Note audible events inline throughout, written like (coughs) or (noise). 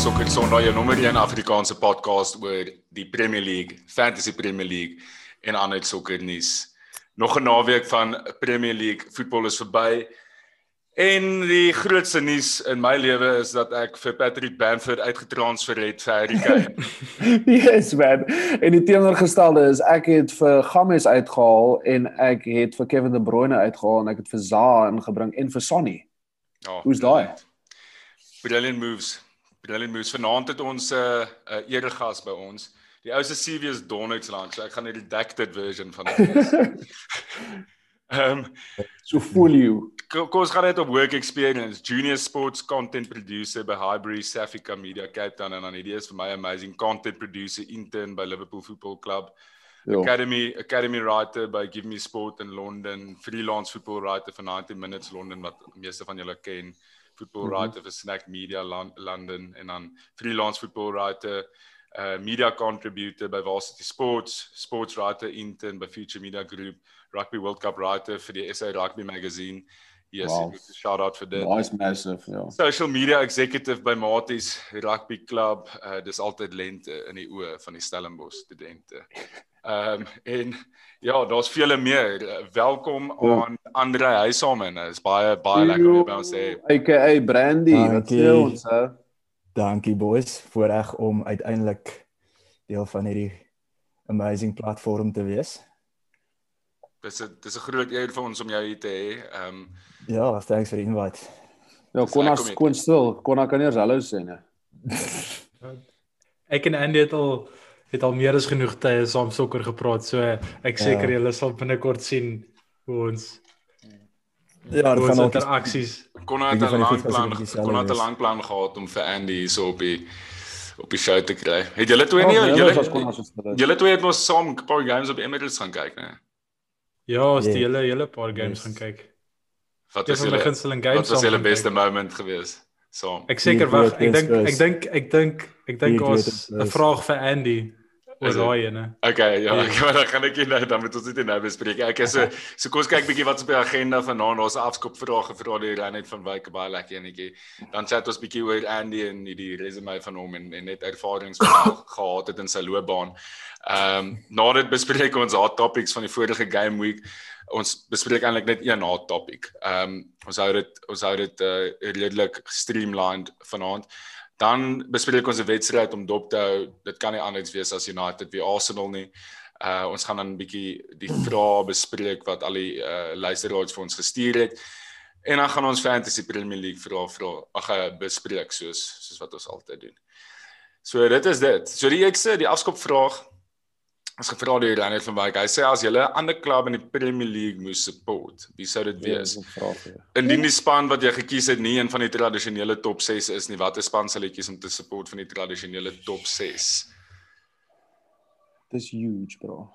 Sokker Sondag, jou nommer 1 Afrikaanse podcast oor die Premier League, Fantasy Premier League en ander sokkernuus. Nog 'n naweek van Premier League voetbal is verby. En die grootste nuus in my lewe is dat ek vir Patrick Bamford uitgetransfer het vir Harry Kane. (laughs) yes man. En die teenoorgestelde is ek het vir Gomez uitgehaal en ek het vir Kevin De Bruyne uitgehaal en ek het vir Zaha ingebring en vir Sonny. Ja. Hoe's daai? Brilliant moves. Brilliant moves. Vanaand het ons 'n uh, 'n uh, eregas by ons. Die ou se CV is Donnex lank, so ek gaan 'n redacted version van dit. (laughs) Ehm um, So jy. kom ons gaan net op work experience. Junior sports content producer by Highbury Safika Media Cape Town en dan hierdie is vir my amazing content producer intern by Liverpool Football Club. Ja. Academy Academy writer by Give Me Sport in Londen, freelance football writer vir 90 Minutes Londen wat meeste van julle ken, football writer vir Snack Media Lon- London en dan freelance football writer, uh media contributor by Varsity Sports, sports writer intern by Future Media Group, Rugby World Cup writer vir die SA Rugby magazine. Yes, Wow. shout out vir dit. Nice massive, ja. Social media executive by Maties Rugby Club. Uh dis altyd lente in die oë van die Stellenbosch studente. Ehm um, en ja, daar's vele meer. Welkom Ja. aan Andre Huysame. Dit is baie baie lekker om jou by ons te hê. AKA Brandy, wat sê ons hè? Dankie boys, voorreg om uiteindelik deel van hierdie amazing platform te wees. Dis 'n dis 'n groot eer vir ons om jou hier te hê. Ehm um, Ja, thanks vir die invite. Ja, Konna om jy- skoon stil. Konna kan eers hallo sê nee. Ek en Andy het al het al meer as genoeg tye saam sokker gepraat. So ek Ja. seker julle sal binnekort sien hoe ons Ja, dit ons gaan ook interaksies. kon het 'n lang plan kon het 'n lang plan gehad om vir Andy hierso op die op die show te kry. Het julle twee Ja, nie nee, julle stil. julle twee het mos saam 'n paar games op Emirates gaan kyk, né? Ja, ons Ja. die hele hele paar games Yes. gaan kyk. Wat my julle gunsteling games. wat was julle beste moment geweest? Saam. Ek seker wag, ek dink ek dink ek dink ek dink groot 'n vraag vir Andy oor dit? daai ene. Okay, ja, (laughs) Ja. ek maar dan gaan ek nou dan moet ons dit nou bespreek. Ek is so so kom ons kyk bietjie wat is op die agenda vanaand. Daar's 'n afskop vrae gevra deur Renet van Wyk baie lekker enetjie. Dan chat ons bietjie oor Andy en die resume van hom en, en net ervarings wat hy (coughs) gehad het in sy loopbaan. Ehm um, na dit bespreek ons hot topics van die vorige game week. Ons bespreek eintlik net een hot topic. Ehm um, ons hou dit ons hou dit uh, redelik streamlined vanaand. Dan bespreek ons 'n wedstryd om dop te hou. Dit kan nie anders wees as United wie Arsenal nie. Uh ons gaan dan 'n bietjie die vrae bespreek wat al die uh luisteraars vir ons gestuur het. En dan gaan ons Fantasy Premier League vrae vra ag uh, bespreek soos soos wat ons altyd doen. So dit is dit. So die ekse die afskopvraag is gevra deur Daniel van Wyk. Hy sê as jy 'n ander klub in die Premier League moes support, wie sou dit Ja, wees? dis ja. Indien die span wat jy gekies het nie een van die tradisionele top 6 is nie, watter span sal jy kies om te support van die tradisionele top 6? Dis huge, bro.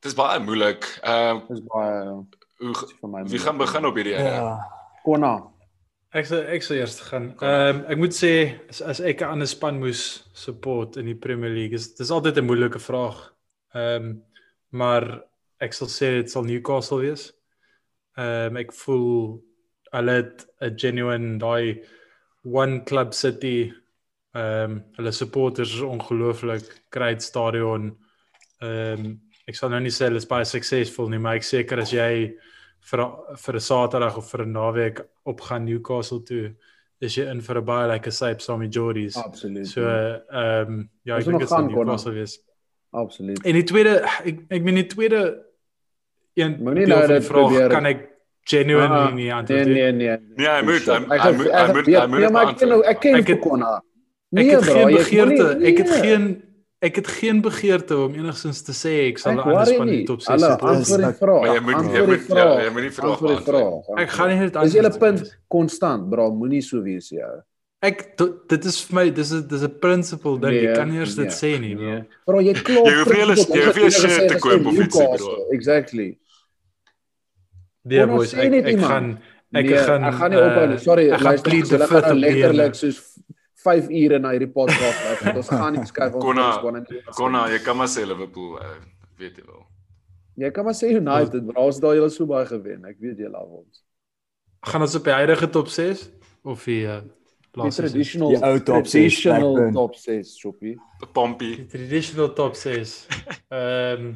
Dit is baie moeilik. Ehm uh, Dis baie ja, hoe vir my. wie gaan begin op hierdie ene? Ja. Konna. Ek sal ek sal eers gaan. Ehm ek moet sê as, as ek 'n ander span moes support in die Premier League is dis altyd 'n moeilike vraag. Ehm maar ek sal sê dit sal Newcastle wees. Ehm ek voel hulle het 'n genuine daai one club city ehm hulle supporters is ongelooflik great stadion. Ehm ek sal nou nie sê hulle is baie suksesvol nie, maar ek seker as jy vir vir 'n Saterdag of vir 'n naweek op gaan Newcastle toe, is jy in vir 'n baie lekker syp saam met Jordies. Absoluut. So ehm um, ja, ek dink dit sal. Newcastle wees. Absoluut. En die tweede ek ek meen die tweede een Moenie nou van die dit vraag probeer- kan ek genuinely Ah, nie Nee antwoord nie. nee nee. Nee, hy moet, hy- het- moet- ek hy het moet- hy moet Nee, maar ek ken nou ek ken Ek het- Konna. Ek Nee, het geen jy begeerte, ek het nee. geen ek het geen begeerte om enigstens te sê ek sal 'n Ek ander worry span in nie. die top 6 Hallo, support. antwoord die vraag. Maar jy moet jy Antwoord moet die ja, jy moet nie vraag Antwoord die. Ek gaan nie dit Dis julle antwoord. punt konstant, bro, moenie so wees jou. Ek dit is vir my dis 'n dis 'n principle ding. Nee, Jy kan nie eers dit nee, sê nie. bro. Nee. Bro, jy klop. Jy hoef nie hulle- jy hoef nie 'n shirt te koop of ietsie, bro. Exactly. Nee Kom ons boys, ek ek iemand. gaan ek nee, gaan ek gaan nie eh, ophou nie. Sorry, ek gaan luister, fifth gaan nou die letterlik ene. soos 5 ure na hierdie podcast luister. Ons gaan nie (laughs) skuif ons Konna, in. Konna, jy kan maar sê Liverpool, uh, weet jy wel. Jy kan maar sê United, bro, ons daai julle so baie gewen. Ek weet julle al ons. gaan ons op die huidige top 6 of die uh, Die Laat seisoen. traditional Die ou top ses, traditional Blackburn. top 6 choppie. Pompie. Die traditional top 6. Ehm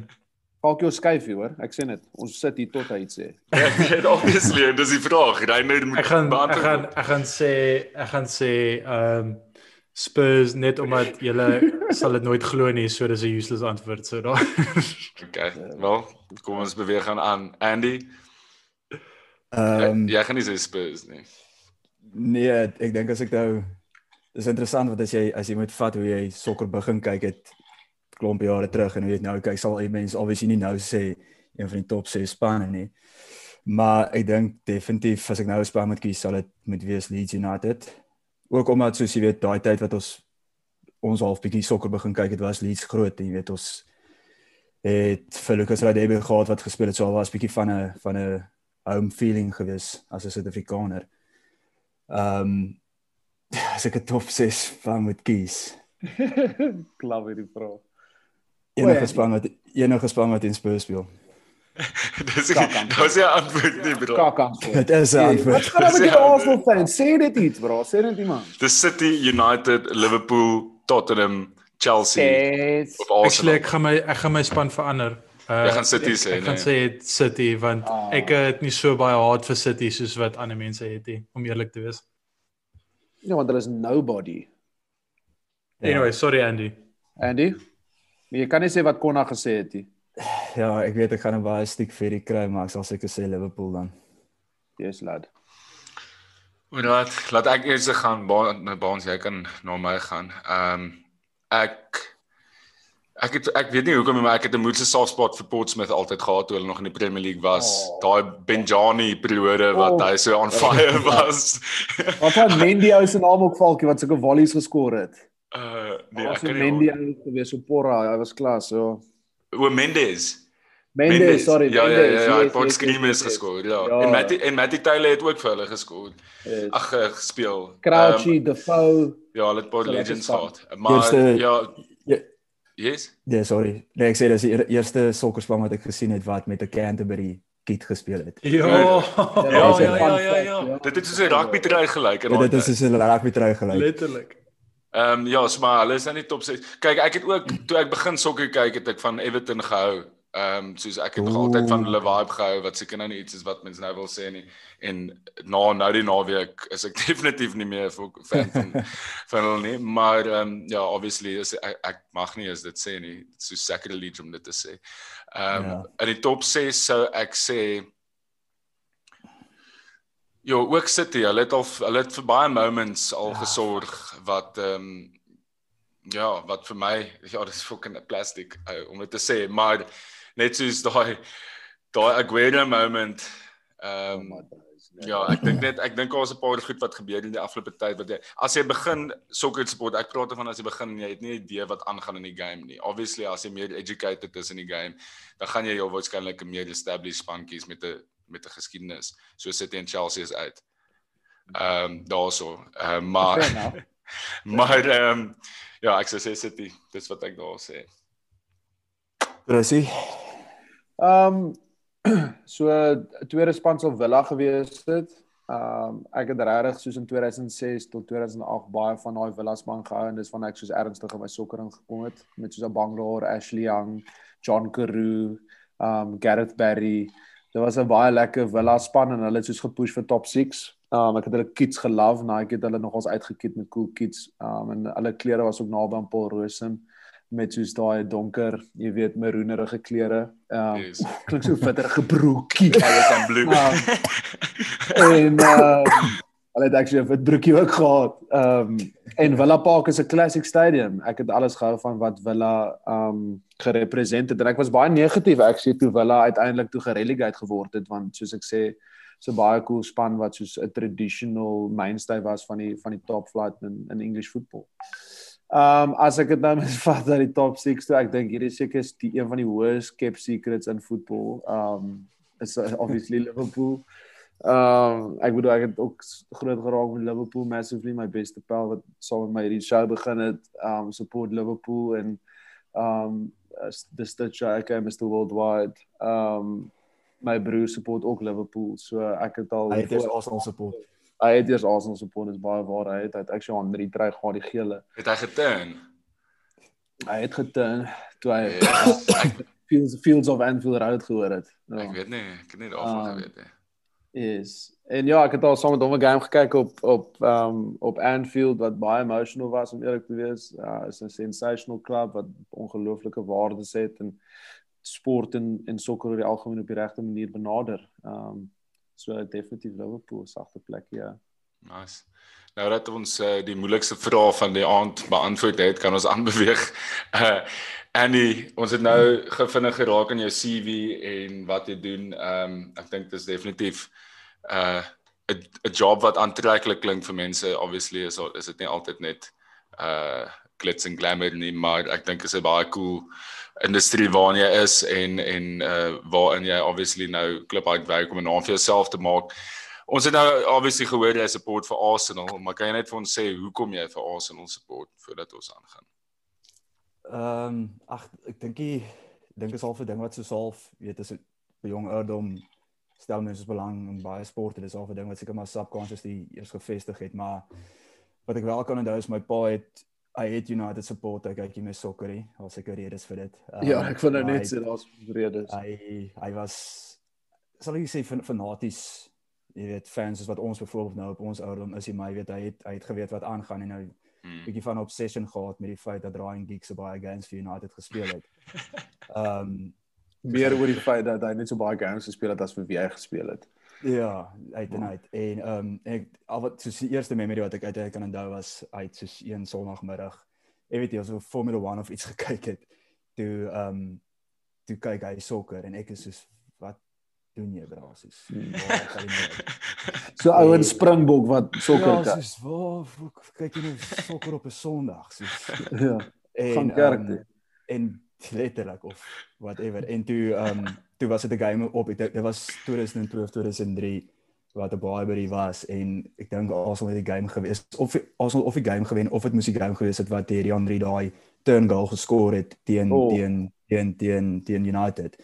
Falk jou skyfie hoor. Ek sê net, ons sit hier tot hy iets sê. (laughs) Ja, obviously, dis die vraag. Reiner moet ek gaan ek gaan ek gaan sê ek gaan sê ehm Spurs net omdat julle (laughs) sal dit nooit glo nie, so dis 'n useless antwoord. So daar. Okay. Wel, kom ons beweeg aan aan. Andy, Ehm um, jy gaan nie sê Spurs nie. Nee, ek dink as ek nou dis interessant want as jy as jy moet vat hoe jy sokker begin kyk het klomp jare terug en hoe jy nou kyk sal jy mense obviously nie nou sê een van die top 6 spanne nie. Maar ek dink definitief as ek nou 'n span moet kies sal dit moet wees Leeds United. Ook omdat soos jy weet daai tyd wat ons ons half bietjie sokker begin kyk het was Leeds groot en jy weet ons het vir Lucas Radebe gehad wat gespeel het so al was bietjie van 'n van 'n home feeling gewees as 'n Suid-Afrikaner. Ehm um, (laughs) as ek 'n top 6 van moet kies. (laughs) Klap hierdie vraag. Enige ja. span wat enige span wat in Spurs speel. (laughs) Dis. Dis 'n antwoord nie, bro. Dit is 'n Wat antwoord. gaan dan met die Arsenal fans? Sê dit iets, bro. Sê dit iemand. Dis City, United, Liverpool, Tottenham, Chelsea Yes. of Actually Arsenal. ek gaan my ek gaan my span verander. Uh, Jy gaan City sê, Ek gaan nee. sê City want Ah. ek het nie so baie haat vir City soos wat ander mense het nie, om eerlik te wees. Ja, want hulle is nobody. Anyway, sorry Andy. Andy? Nee, jy kan nie sê wat Konna gesê het nie. Ja, ek weet ek gaan 'n baie stiek vir die kry, maar ek sal seker sê Liverpool dan. Yes, lad. Alright, laat ek eers gaan ba- na Baans, jy kan na my gaan. Ehm um, ek ek het ek weet nie hoekom nie, maar ek het 'n moedse soft spot vir Portsmouth altyd gehad toe hulle nog in die Premier League was. Oh. Daai Benjani periode wat Oh. hy so on fire (laughs) was. Wat van Mendy ou se naam ook valkie wat sulke volleys geskor het. uh nee, Ja, ek kan Mendy nie. ou gewees so porra, hy was klas, so. O Mendes. Mendes, sorry, ja, Mendes. Ja, ja, ja, hy het yes, yes. geskor, ja. Ja. En Matty en Matty Taylor het ook vir hulle geskor. Yes. Ag, eh, gespeel. Crouchy, Defoe. ja, hulle het baie legends gehad. Maar Eerste- ja, Ja, yes. nee, sorry. Nee, ek sê dis die eer- eerste sokkerspan wat ek gesien het wat met 'n Canterbury kit gespeel het. Ja. Ja, ja, ja, ja, fact, ja. ja. Dit het soos 'n rugby trui gelyk in Ja, daai dit is soos 'n rugby trui gelyk. Letterlik. Ehm um, ja, so maar hulle is nou nie top 6. Kyk, ek het ook toe ek begin sokker kyk het ek van Everton gehou. Ehm um, soos ek het nog altyd van hulle vibe gehou wat seker nou nie iets is wat mens nou wil sê nie. En na nou die naweek is ek (laughs) definitief nie meer fan van (laughs) van hulle nie, maar ehm um, ja, obviously is ek, ek mag nie as dit sê nie. Dit so sacrilege om dit te sê. Ehm um, Ja. in die top 6 sou ek sê Ja, ook City, hulle het al hulle het vir baie moments al ja. gesorg wat ehm um, ja, wat vir my ja, dis fucking plastic uh, om dit te sê, maar net soos daai daai Aguero moment ehm um, Ja, ek dink net ek dink daar's 'n paar goed wat gebeur in die afgelope tyd wat jy as jy begin sokker support, ek praat van as jy begin jy het nie 'n idee wat aangaan in die game nie. Obviously as jy meer educated is in die game, dan gaan jy jou waarskynlik 'n meer established span kies met 'n met 'n geskiedenis. So City en Chelsea is uit. Ehm um, daarso. Ehm um, maar (laughs) maar ehm um, ja, ek sou sê City, dis wat ek daar sê. Presie. Ehm (clears throat) so tweede span sal Villa gewees het. Ehm um, ek het regtig soos in 2006 tot 2008 baie van daai Villa span gehou en dis van ek soos ernstig in my sokker ingekom het met soos 'n Bangalore, Ashley Young, John Carew, ehm um, Gareth Barry. Dit was 'n baie lekker Villa span en hulle het soos gepush vir top 6. Um ek het hulle kits gelove, ek het hulle nogals uitgekit met cool kits. Um en hulle klere was ook naby aan Paul Rosen met soos daai donker, jy weet, maroenerige klere. Um Yes. (laughs) klink so bitterige broekie. (laughs) Alles aan blue. Um, en uh hulle het actually 'n wit broekie ook gehad. Um en Villa Park is 'n classic stadium. Ek het alles gehou van wat Villa um gerepresenteer het en ek was baie negatief actually toe Villa uiteindelik toe gerelegate geword het want soos ek sê so baie cool span wat soos 'n traditional mainstay was van die van die top flight in in English football. Um as ek dit nou (laughs) moet vat dat die top 6 toe, ek dink hierdie seker is die een van die worst kept secrets in football. Um is uh, obviously (laughs) Liverpool. Um ek bedoel ek het ook groot geraak met Liverpool massively my beste pel wat saam met my hierdie show begin het. Um support Liverpool en um as the Stitcher ek is Mr Worldwide. Um my broer support ook Liverpool. So ek het al Hy het Arsenal support. Hy het eers Arsenal support is baie waar hy het hy het actually aan drie try gehad die gele. Het hy geturn? Hy het geturn toe hy Yes, ek Fields Fields of Anfield Road gehoor het. Ja. ek weet nie, ek het nie daarvan Ah. geweet nie. Is. En ja, ek het al saam met hom 'n game gekyk op op um op Anfield wat baie emotional was om eerlik te wees. Ja, is 'n sensational club wat ongelooflike waardes het en sport en en sokker oor die algemeen op die regte manier benader. Um so definitief Liverpool sagte plek ja. Nice. Nou dat ons uh, die moeilikste vraag van die aand beantwoord het, kan ons (laughs) aanbeweeg. Uh Annie, ons het nou gevindig geraak aan jou CV en wat jy doen. Ehm um, ek dink dit is definitief uh 'n 'n job wat aantreklik klink vir mense. Obviously is is dit nie altyd net uh glitz en glamour nie, maar ek dink is 'n baie cool industrie waarin jy is en en uh waarin jy obviously nou klip uit werk om 'n naam vir jouself te maak. Ons het nou obviously gehoor jy support vir Arsenal, maar kan jy net vir ons sê hoekom jy vir Arsenal support voordat ons aangaan? Ehm um, ag ek dink ek dink is al vir ding wat so half weet is 'n jong ouderdom stel mense belang in baie sporte dis al 'n ding wat seker maar subconsciously eers gevestig het maar wat ek wel kan onthou is my pa het hy het United support hy kyk nie meer sokker nie al seker redes vir dit um, Ja, ek wil nou net sê daar's redes. hy hy was sal ek sê fan, fanaties jy weet fans soos wat ons byvoorbeeld nou op ons ouderdom is jy maar jy weet hy het hy het geweet wat aangaan en nou Hmm. bietjie van 'n obsession gehad met die feit dat Ryan Giggs so baie games vir United gespeel het. Ehm (laughs) um, Meer oor die feit dat hy net so baie games gespeel het as vir wie hy gespeel het. Ja, uit en uit en ehm um, ek al wat soos die eerste memory wat ek uit uit kan onthou was uit soos een Sondagmiddag. Ek weet jy ons Formula 1 of iets (laughs) gekyk het. Toe ehm um, toe kyk hy sokker en ek is soos wat doen jy? Hmm. Waar kan jy nou? (laughs) So ou en Springbok wat sokker Ja, kyk. soos waar kyk jy nou sokker op 'n Sondag soos (laughs) Ja. en Van kerk ehm, toe. en (laughs) letterlik of whatever en toe ehm um, toe was dit 'n game op ek dink dit was 2002 of 2003 wat 'n Barbary was en ek dink Arsenal het die game gewees of Arsenal of die game gewen of dit moes die game gewees het wat Thierry Henry daai turn goal geskor het teen Oh. teen teen teen teen United.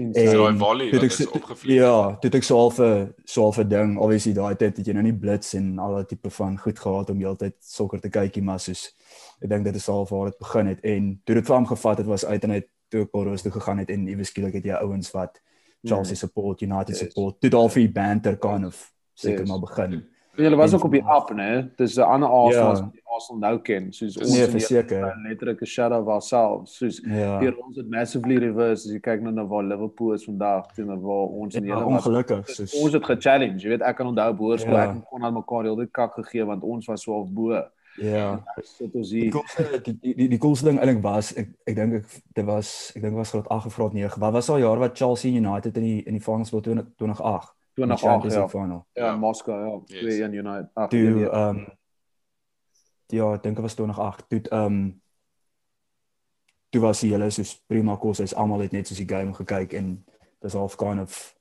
En Dis daai volley wat is so- opgevlieg. Ja, het ek so half 'n so half 'n ding. Obviously daai tyd het jy nou nie blits en al daai tipe van goed gehad om heeltyd sokker te kykie, maar soos ek dink dit is al waar dit begin het en toe dit vir hom gevat het was uit en uit toe ek Boros toe gegaan het en iewes skielik het jy ouens wat Chelsea support, United Yes. support, toe al vir die banter kind of seker Yes. maar begin. En julle was En- ook op die app, né? Dis 'n ander Arsenal Ja. wat die Arsenal nou ken, soos ons Nee, die- verseker. letterlik 'n shadow of ourselves, soos Ja. hier ons het massively reverse as jy kyk nou na waar Liverpool is vandag teenoor waar ons en Ja, julle was. ongelukkig soos Ons het ge-challenge, jy weet ek kan onthou boerskool Ja. ek kon aan mekaar heel dit kak gegee want ons was so op bo. ja. Sit ons Die hier. coolste die die, die, die coolste ding eintlik was ek ek dink ek dit was ek dink was graad 8 of graad 9. Wat was daai jaar wat Chelsea en United in die in die finals speel 20 2008? Die 2008 Champions ja. League final. Ja, Ja. Moskou ja, Yes. 2-1 United. Ag, Toe 1-1. ehm um, ja, ek dink dit was 2008. Toe ehm um, toe was die hele soos prima kos, is almal het net soos die game gekyk en dis half kind of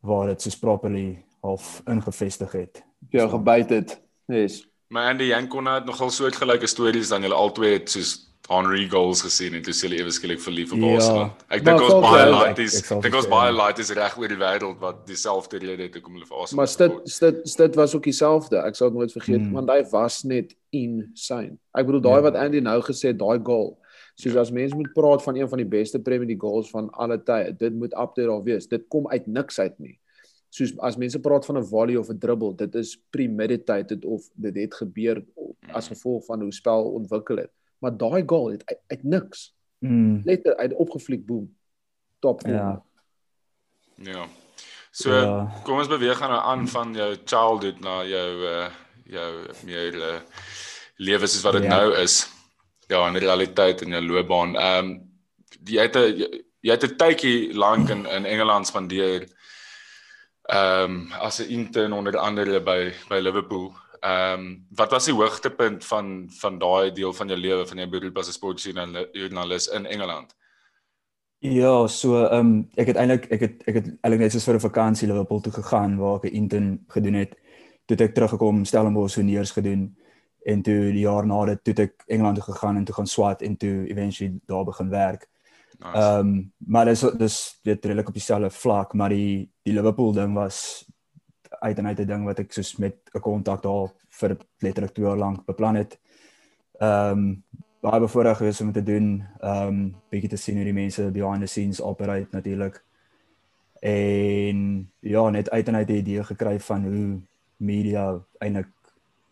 waar dit soos properly half ingevestig het. jou gebyt het. Yes. Maar Andy Jan kon het nogal soortgelyke stories dan julle albei het soos Henry goals gesien en toe sê hulle ewe skielik verlief op Ja. Arsenal. Ek dink ons baie jy- laities, Ek- dink ons baie ja. laities reg oor die wêreld wat dieselfde rede het hoekom hulle vir Arsenal Maar dit dit dit was ook dieselfde. Ek sal dit nooit vergeet Hmm. want hy was net insane. Ek bedoel daai Ja. wat Andy nou gesê het, daai goal. Soos Ja. as mense moet praat van een van die beste Premier League goals van alle tye, dit moet up there al wees. Dit kom uit niks uit nie. Soos as mense praat van 'n volley of 'n dribbel, dit is premeditated of dit het gebeur as gevolg van hoe spel ontwikkel het. Maar daai goal het uit, uit niks. Mm. Letter uit opgefliek boom. Top. Ja. Ja. So Ja. kom ons beweeg gaan nou aan van jou childhood na jou uh jou meer uh, lewe soos wat dit Ja. nou is. Ja, in realiteit in jou loopbaan. Ehm um, jy het 'n jy- jy het 'n tydjie lank in in Engeland spandeer. Ehm um, as 'n intern onder andere by by Liverpool. Ehm um, wat was die hoogtepunt van van daai deel van jou lewe van jou beroep as 'n sportjoernalis in Engeland? Ja, so ehm um, ek het eintlik ek het ek het eintlik net soos vir 'n vakansie Liverpool toe gegaan waar ek 'n intern gedoen het. Toe het ek teruggekom Stellenbosch soneers gedoen en toe die jaar na dit toe ek Engeland toe gegaan en toe gaan swat en toe eventually daar begin werk. Nice. Ehm um, maar dis dis weet redelik op dieselfde vlak, maar die die Liverpool ding was uit en uit 'n ding wat ek soos met 'n kontak daar vir letterlik 2 jaar lank beplan het. Ehm um, baie bevoorreg gewees om te doen. Ehm um, bietjie te sien hoe die mense behind the scenes operate natuurlik. En ja, net uit en uit 'n idee gekry van hoe media eintlik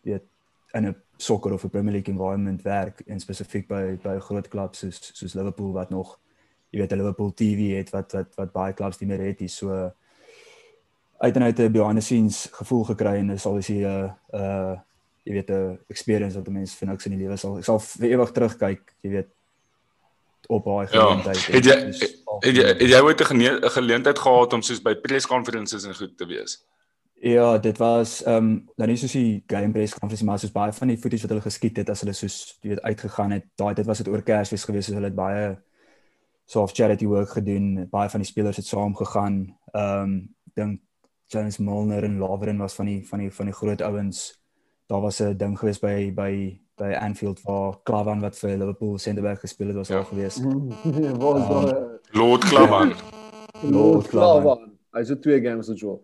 weet in 'n sokker of 'n Premier League environment werk en spesifiek by by groot klubs soos soos Liverpool wat nog jy weet Liverpool TV het wat wat wat baie klubs nie meer het hier so uit en uit 'n behind the scenes gevoel gekry en is alwees 'n uh, uh jy weet 'n experience wat mense vir niks in die lewe sal ek sal vir ewig terugkyk jy weet op baie Ja. geleentheid Het jy het jy het jy ooit 'n 'n geleentheid gehad om soos by press conferences en goed te wees? Ja, dit was ehm um, dan is soos die game press conference maar soos baie van die footage wat hulle geskiet het as hulle soos jy weet uitgegaan het. Daai tyd was dit oor Kersfees gewees, so hulle het baie so of charity work gedoen. Baie van die spelers het saam gegaan. Ehm um, dink James Milner en Lovren was van die van die van die groot ouens. Daar was 'n ding gewees by by by Anfield waar Klavan wat vir Liverpool centerback gespeel het was Ja. al gewees. (laughs) Waar is Ehm, daar Lord Klavan. Lord Klavan. Hy het twee games gedoen.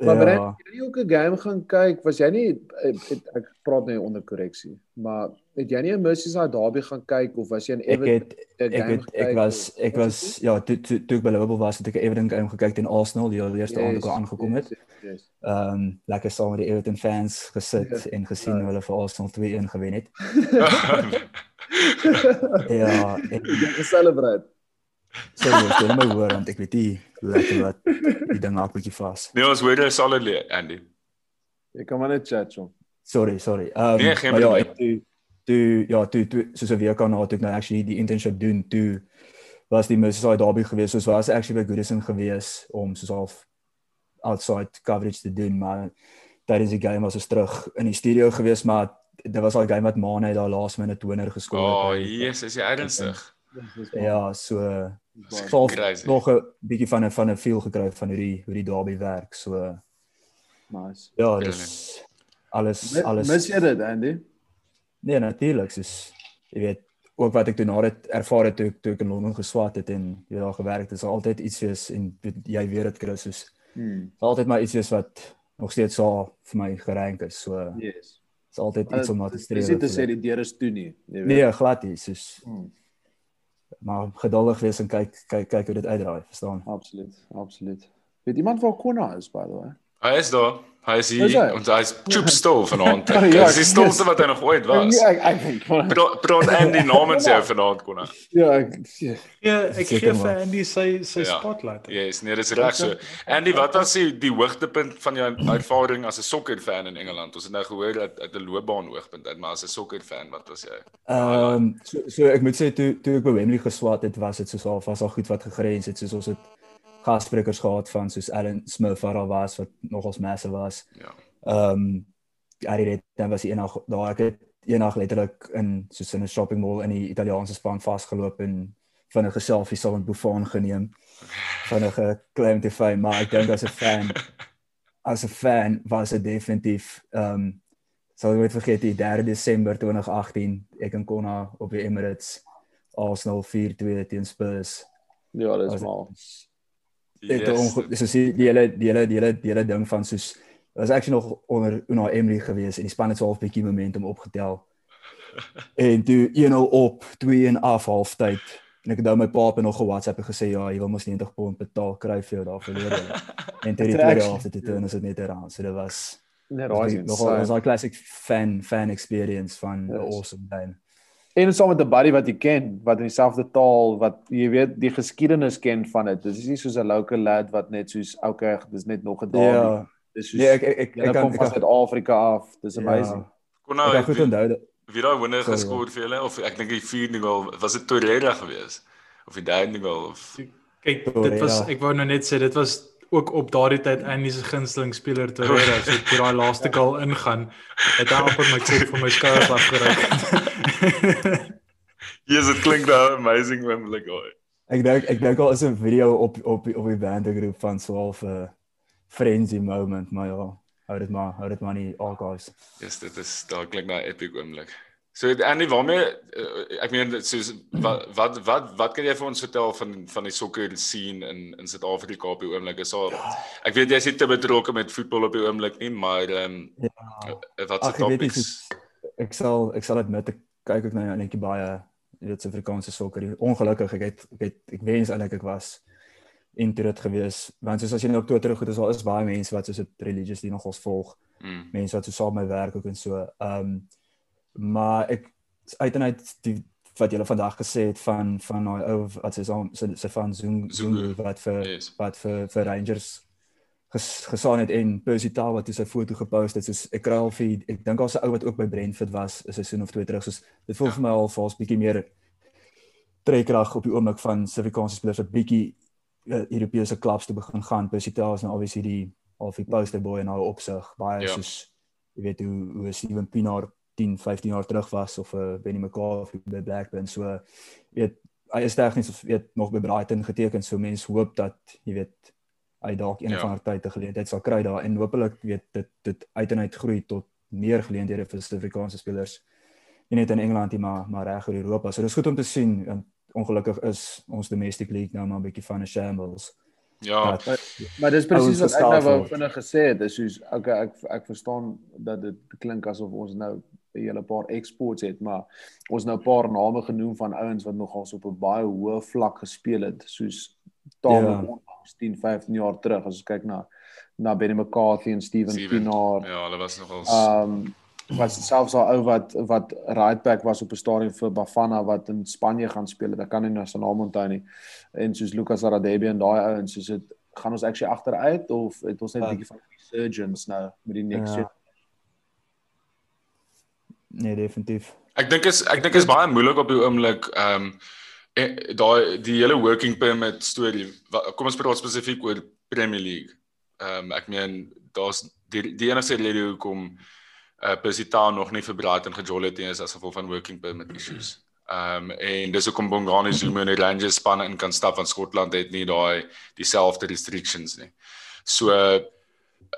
Maar ja. Het jy ook 'n game gaan kyk? Was jy nie het, het, ek praat nou onder korreksie, maar het jy nie 'n Merseyside derby gaan kyk of was jy in ek Everton het een ek het ek was ek was ja toe toe toe ek by Liverpool was het ek Everton game gekyk teen Arsenal die eerste aand ook al aangekom het. Yes, yes. Ehm um, lekker saam met die Everton fans gesit Ja. en gesien Ja. hoe hulle vir Arsenal 2-1 gewen het. (laughs) Ja, en Jy geselebrate. sorry, ek stel my hoor want ek weet nie lekker wat (laughs) die ding hak bietjie vas. Nee, ons hoor jy solidly Andy. Jy kan maar net chat so. Sorry, sorry. Ehm Nee, geen ja, probleem. ek toe toe ja, toe toe soos 'n week daarna toe ek nou actually die internship doen, toe was die Merseyside derby geweest. Soos was actually by Goodison geweest om soos half outside coverage te doen, maar tydens die game was ons terug in die studio geweest, maar dit was al game wat Mane daar laas minute toner geskoor O, oh, yes, is jy ernstig? Ja, so Baie half Crazy. nog 'n bietjie van 'n van 'n feel gekry van hoe die hoe die derby werk. So nice. ja, dis alles alles Mis jy dit Andy? Nee, natuurlik, soos jy weet, ook wat ek toe na dit ervaar het toe ek toe ek in Londen geswat het en jy daar gewerk het, is altyd iets wees en jy weet dit Chris, soos Hmm. is altyd maar iets wees wat nog steeds so vir my gerank is. So Yes. is altyd iets om na te Dis streef. nie te sê die deur is toe nie, jy weet. Nee, glad nie, soos Hmm. Maar geduldig wees en kyk kyk kyk hoe dit uitdraai, verstaan? Absoluut, absoluut. Weet iemand waar Konna is by the way? Hy is daar. Hy is hier hy? en hy is choop stil vanaand. (laughs) Ja, Hy is die stilste wat hy nog ooit was. Ja, ek ek weet. Praat praat Andy namens jou vanaand kon hy. Ja, ek ja. Ja, ek gee vir. Andy sy sy Ja. spotlight. Yes, nee, dis reg so. Andy, wat was die die hoogtepunt van jou ervaring as 'n sokkerfan in Engeland? Ons het nou gehoor dat uit 'n loopbaan hoogtepunt uit, maar as 'n sokkerfan, wat was jy? Ehm um, so, so ek moet sê toe toe ek by Wembley geswat het, was dit soos al was al goed wat gegrens het, soos ons het gassprekers gehad van soos Alan Smith wat daar was wat nogals massive was. Ja. Ehm um, Gary Redknapp was eendag daar ek het eendag letterlik in soos in 'n shopping mall in die Italiaanse span vasgeloop en vinnige selfie saam met Buffon geneem. Vinnige claim to fame, maar ek dink as 'n fan (laughs) as 'n fan was dit definitief ehm um, sal nooit vergeet die 3 Desember 2018 ek en Konna op die Emirates Arsenal 4-2 teen Spurs. Ja, dis Was- maar. Dit Yes, yes, dis die die hele die hele die hele die hele ding van soos was actually nog onder Una Emery gewees en die span het so half bietjie momentum opgetel. (laughs) En toe 1-0 op, 2-1 af halftyd. En ek het nou my pa op nog 'n WhatsApp en gesê ja, jy wil mos 90 pond betaal kry vir jou daar verlede. (laughs) en toe die tweede Attraction. helfte toe toe is dit net eraan. So dit was Nee, die- is nogal was daai classic fan fan experience van 'n Yes. awesome game. En saam met 'n buddy wat jy ken, wat in dieselfde taal, wat jy weet die geskiedenis ken van dit. Dit is nie soos 'n local lad wat net soos okay, dis net nog 'n derby. Ja. Dis soos Nee, ek ek ek, Hulle ek kan kom ek van Suid-Afrika af. Dis amazing. Ja, Kon ek nou kan goed onthou dat wie daai wonder Sorry, geskoor vir julle of ek dink die 4 goal was dit Torreira geweest of die derde goal of Kyk, dit was ek wou nou net sê dit was ook op daardie tyd Andy se gunsteling speler Torreira so toe daai laaste goal ingaan het hy amper my kop van my skouers afgeryk. Yes, dit klink nou amazing oomblik hoor. Ek dink ek dink al is 'n video op op op die bandegroep van so 'n uh, frenzy moment, maar ja, hou dit maar, hou dit maar nie archives. Yes, dit is daar klink nou epic oomblik. So en nie waarmee uh, ek meen soos wat wat wat wat kan jy vir ons vertel van van die sokker scene in in Suid-Afrika op die oomblik? Is al ja. ek weet jy is nie te betrokke met voetbal op die oomblik nie, maar ehm um, ja. wat se topics ek sal ek sal admit ek kyk ek nou netjie baie weet Suid-Afrikaanse sokker. Ongelukkig ek het ek het ek wens eintlik ek was into dit gewees want soos as jy nou op Twitter goed is al is baie mense wat soos dit religiously nogals volg. Mm. Mense wat so saam met my werk ook en so. Ehm um, maar ek uit en uit die wat julle vandag gesê het van van daai ou wat sy sy sy van Zoom Zoom wat vir yes. wat vir vir Rangers ges, gesaan het en Percy Tau wat sy foto gepost het soos ek kry al vir ek dink daar's 'n ou wat ook by Brentford was 'n seisoen of twee terug soos dit voel ja. vir my al vals bietjie meer trekkrag op die oomblik van Suid-Afrikaanse spelers wat bietjie uh, Europese klubs te begin gaan Percy Tau is nou obviously die al die poster boy en nou opsig baie ja. soos jy weet hoe hoe Steven Pinaar 10, 15 jaar terug was of 'n uh, eh, Benny McCarthy by Blackburn. So weet hy is tegnies of weet nog by Brighton geteken. So mense hoop dat jy weet hy dalk een ja. van haar tyd te geleentheid sal kry daar. En hopelik weet dit dit uit en uit groei tot meer geleenthede vir Suid-Afrikaanse spelers. Nie net in Engeland nie maar maar reg oor Europa. So dis goed om te sien en ongelukkig is ons domestic league nou maar 'n bietjie van 'n shambles. Ja. Maar, maar dis presies wat ek nou wou vinnig gesê het. Dis soos okay, ek ek verstaan dat dit klink asof ons nou 'n hele paar exports het, maar ons nou 'n paar name genoem van ouens wat nogal op 'n baie hoë vlak gespeel het, soos Tom ja. onlangs 10, 15 jaar terug as ons kyk na na Benny McCarthy en Steven, Pinaar. Ja, hulle was nogal Ehm um, was selfs al ou wat wat right back was op 'n stadium vir Bafana wat in Spanje gaan speel. Ek kan nie nou sy naam onthou nie. En soos Lucas Radebe en daai ouens, soos dit gaan ons actually agteruit of het ons net 'n ja. bietjie van resurgence nou met die next ja. Nee, definitief. Ek dink is ek dink is baie moeilik op die oomblik ehm um, daai die hele working permit storie. Kom ons praat spesifiek oor Premier League. Ehm um, ek meen daar's die die enigste rede hoekom uh Pesita nog nie vir Brighton gejol het nie is as gevolg van working permit issues. Ehm um, en dis hoekom Bongani Zuma en die Rangers spanne in kan stap van Skotland het nie daai dieselfde restrictions nie. So uh,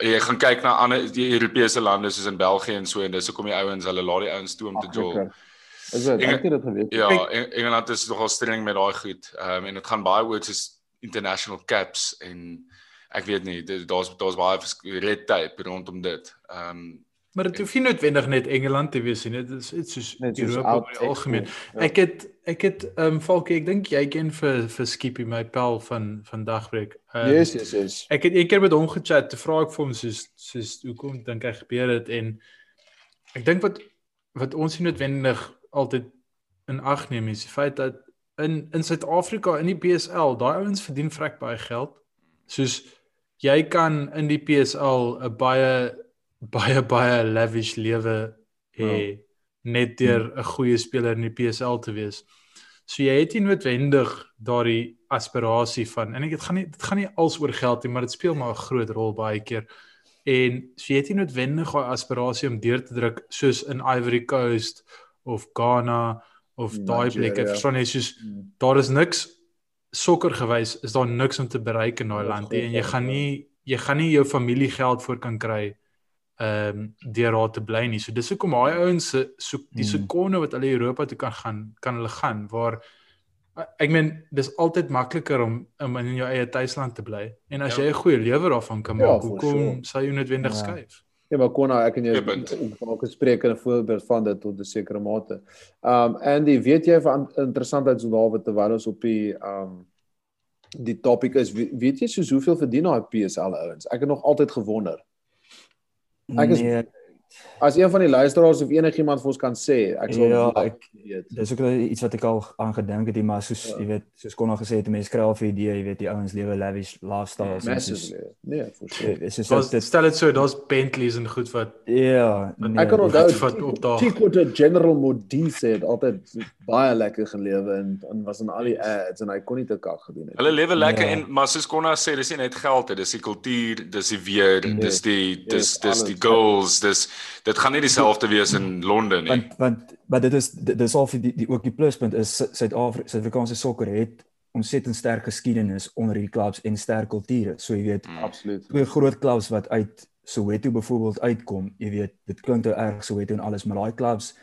jy gaan kyk na ander die Europese lande soos in België en so en dis hoekom die ouens hulle laat die ouens toe om te jol. Is dit? Ek het dit geweet. Ja, Engeland is nogal streng met daai goed. Ehm um, en dit gaan baie oor soos international caps en ek weet nie, daar's daar's baie red tape rondom dit. Ehm um, Maar dit hoef nie noodwendig net Engeland te wees nie. Dit is iets soos Europa in die algemeen. Ja. Ek het ek het ehm um, Falkie, ek dink jy ken vir vir Skippy my pel van van dagbreek. Um, yes, yes, yes. Ek het een keer met hom gechat, te vra ek vir hom soos soos hoekom dink hy gebeur dit en ek dink wat wat ons nie noodwendig altyd in ag neem is die feit dat in in Suid-Afrika in die PSL, daai ouens verdien vrek baie geld. Soos jy kan in die PSL 'n baie baie baie lavish lewe hê oh. net deur 'n goeie speler in die PSL te wees. So jy het nie noodwendig daardie aspirasie van en ek dit gaan nie dit gaan nie als oor geld nie, maar dit speel maar 'n groot rol baie keer. En so jy het nie noodwendig daai aspirasie om deur te druk soos in Ivory Coast of Ghana of daai plekke. Verstaan jy soos mm. daar is niks sokker gewys, is daar niks om te bereik in daai land nie en jy gaan nie jy gaan nie jou familie geld voor kan kry ehm um, deur daar te bly nie. So dis hoekom daai ouens se so die hmm. sekonde wat hulle Europa toe kan gaan, kan hulle gaan waar ek meen dis altyd makliker om, om in jou eie tuisland te bly. En as ja. jy 'n goeie lewe daarvan kan ja, maak, ja, hoekom sure. sal jy noodwendig ja. skuif? Ja, maar kon ek en jy ook gespreek in 'n voorbeeld van dit tot 'n sekere mate. Um Andy, weet jy van interessantheid so daar wat terwyl ons op die um die topik is, weet jy soos hoeveel verdien daai PSL ouens? Ek het nog altyd gewonder. Ek is nee. As een van die luisteraars of enigiemand vir ons kan sê, ek sal Ja, ek weet. Dis ook iets wat ek al aangedink het, maar soos ja. jy weet, soos kon al gesê het, mense kry al vir idee, jy weet, die ouens lewe lavish lifestyles. Ja, nee, vir sure. Dis is dit stel dit so, daar's Bentleys en goed wat Ja, nee, ek kan onthou wat op daai Tico General Modise het altyd baie lekker gelewe en en was in al die ads en hy kon nie te kak gedoen het. Hulle lewe lekker ja. en maar soos Konna sê, dis nie net geld, dis die kultuur, dis die weer, nee, dis die dis dis die goals, dis dit gaan nie dieselfde wees in Londen nie. Want want maar dit is dis al die die ook die pluspunt is Suid-Afrika Suid-Afrikaanse sokker het ontsettend sterk geskiedenis onder hierdie klubs en sterk kulture. So jy weet, mm. absoluut. Twee groot klubs wat uit Soweto byvoorbeeld uitkom, jy weet, dit klink nou erg Soweto en alles, maar daai klubs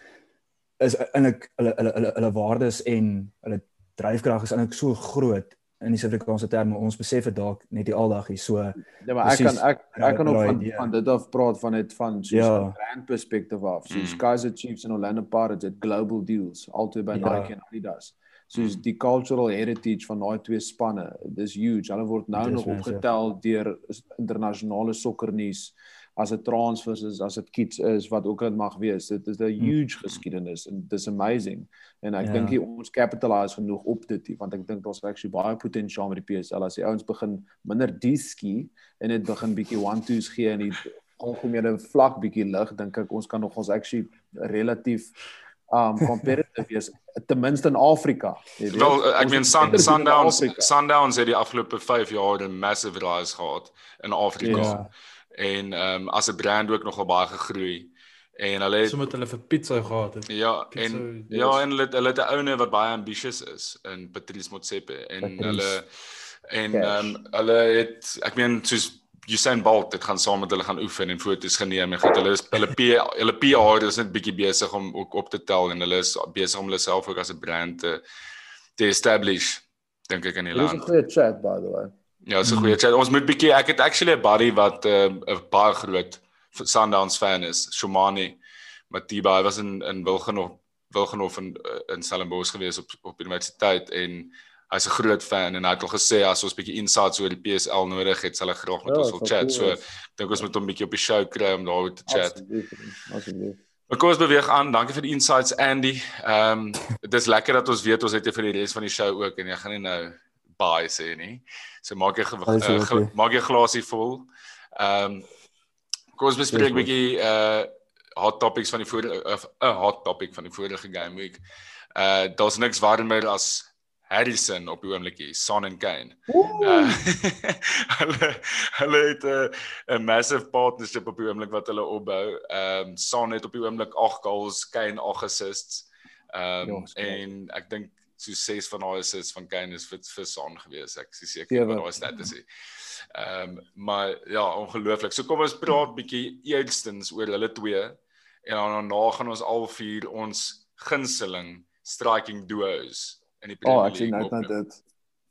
is eintlik hulle hulle hulle hulle waardes en hulle dryfkrag is eintlik so groot in die Suid-Afrikaanse terme. Ons besef dit dalk net die aldag hier so. Ja, maar ek kan ek ek kan ook Right, van ja. van dit af praat van dit van Ja. 'n brand perspective af. Soos Mm. Kaizer Chiefs en Orlando Pirates het global deals altyd by Ja. Nike en Adidas. Soos die cultural heritage van daai twee spanne, dis huge. Hulle word nou Dit is nog ja. opgetel deur internasionale sokkernuus as dit transfers is, as dit kits is, wat ook al dit mag wees. Dit is 'n huge geskiedenis en dis amazing. En ek Ja. dink nie ons capitalise genoeg op dit nie, want ek dink daar's actually baie potensiaal met die PSL as die ouens begin minder diski en dit begin bietjie one-twos gee en die algemene vlak bietjie lig, dink ek ons kan nog ons actually relatief um competitive wees (laughs) ten minste in Afrika. jy weet. Wel, ek meen Sun, Sundowns. Sundowns het die afgelope 5 jaar 'n massive rise gehad in Afrika. Ja. En ehm um, as 'n brand ook nogal baie gegroei. En hulle het So moet hulle vir pizza gehad het. Ja, Pizza, en yes. ja, en hulle het- hulle het 'n ouene wat baie ambitious is in Patrice Motsepe en Patrice. hulle en ehm um, hulle het ek meen soos Usain Bolt het gaan saam met hulle gaan oefen en foto's geneem en goed hulle is hulle P hulle PR is net bietjie besig om ook op te tel en hulle is besig om hulle self ook as 'n brand te te establish dink ek in die Dit is 'n land. goeie chat by the way. Ja, so goeie chat. Ons moet bietjie ek het actually 'n buddy wat 'n uh, 'n baie groot Sundowns fan is, Shomani Matiba. Hy was in in Wilgenhof Wilgenhof in uh, in Stellenbosch gewees op op universiteit en hy's 'n groot fan en hy het al gesê as ons bietjie insights oor die PSL nodig het, sal hy graag met Ja, ons wil chat. So ek dink ons moet hom bietjie op die show kry om daaroor te chat. Asseblief. Asseblief. Maar kom ons beweeg aan. Dankie vir die insights Andy. Ehm um, dit is lekker dat ons weet ons het jy vir die res van die show ook en jy gaan nie nou bye sê nie. So maak Alles uh, ge maak jy glasie vol. Ehm um, kom ons bespreek 'n bietjie uh hot topics van die vorige 'n hot topic van die vorige game week. Uh daar's niks warmer as Harrison op die oomblik hier, Son en Kane. Uh, (laughs) hulle hulle het 'n 'n massive partnership op die oomblik wat hulle opbou. Ehm um, Son het op die oomblik 8 goals, Kane 8 assists. Ehm um, Ja, en ek dink so 6 van daai assists van Kane is vir vir Son gewees. Ek is seker Sewe. wat daai stat is. Ehm um, maar ja, ongelooflik. So kom ons praat bietjie eerstens oor hulle twee en dan daarna gaan ons al vier ons gunsteling striking duos in die Oh, Premier ek sien League. uit na opnoem. dit.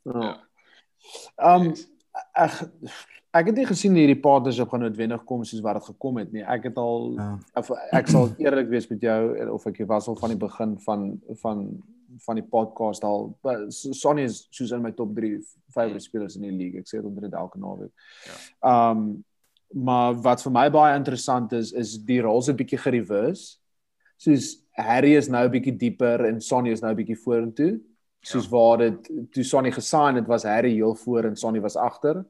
Ja. Ja. Um Yes. ek ek het nie gesien hierdie partnership gaan noodwendig kom soos wat dit gekom het nie. Ek het al Ja. of, ek sal eerlik wees met jou of ek was al van die begin van van van die podcast al Sonny is soos in my top 3 favorite spelers in die league. Ek sê dit onder dit elke naweek. Ja. Um maar wat vir my baie interessant is is die roles 'n bietjie gereverse. Soos Harry is nou 'n bietjie dieper en Sonny is nou 'n bietjie vorentoe. Soos waar dit toe Sonny gesign het was Harry heel voor en Sonny was agter.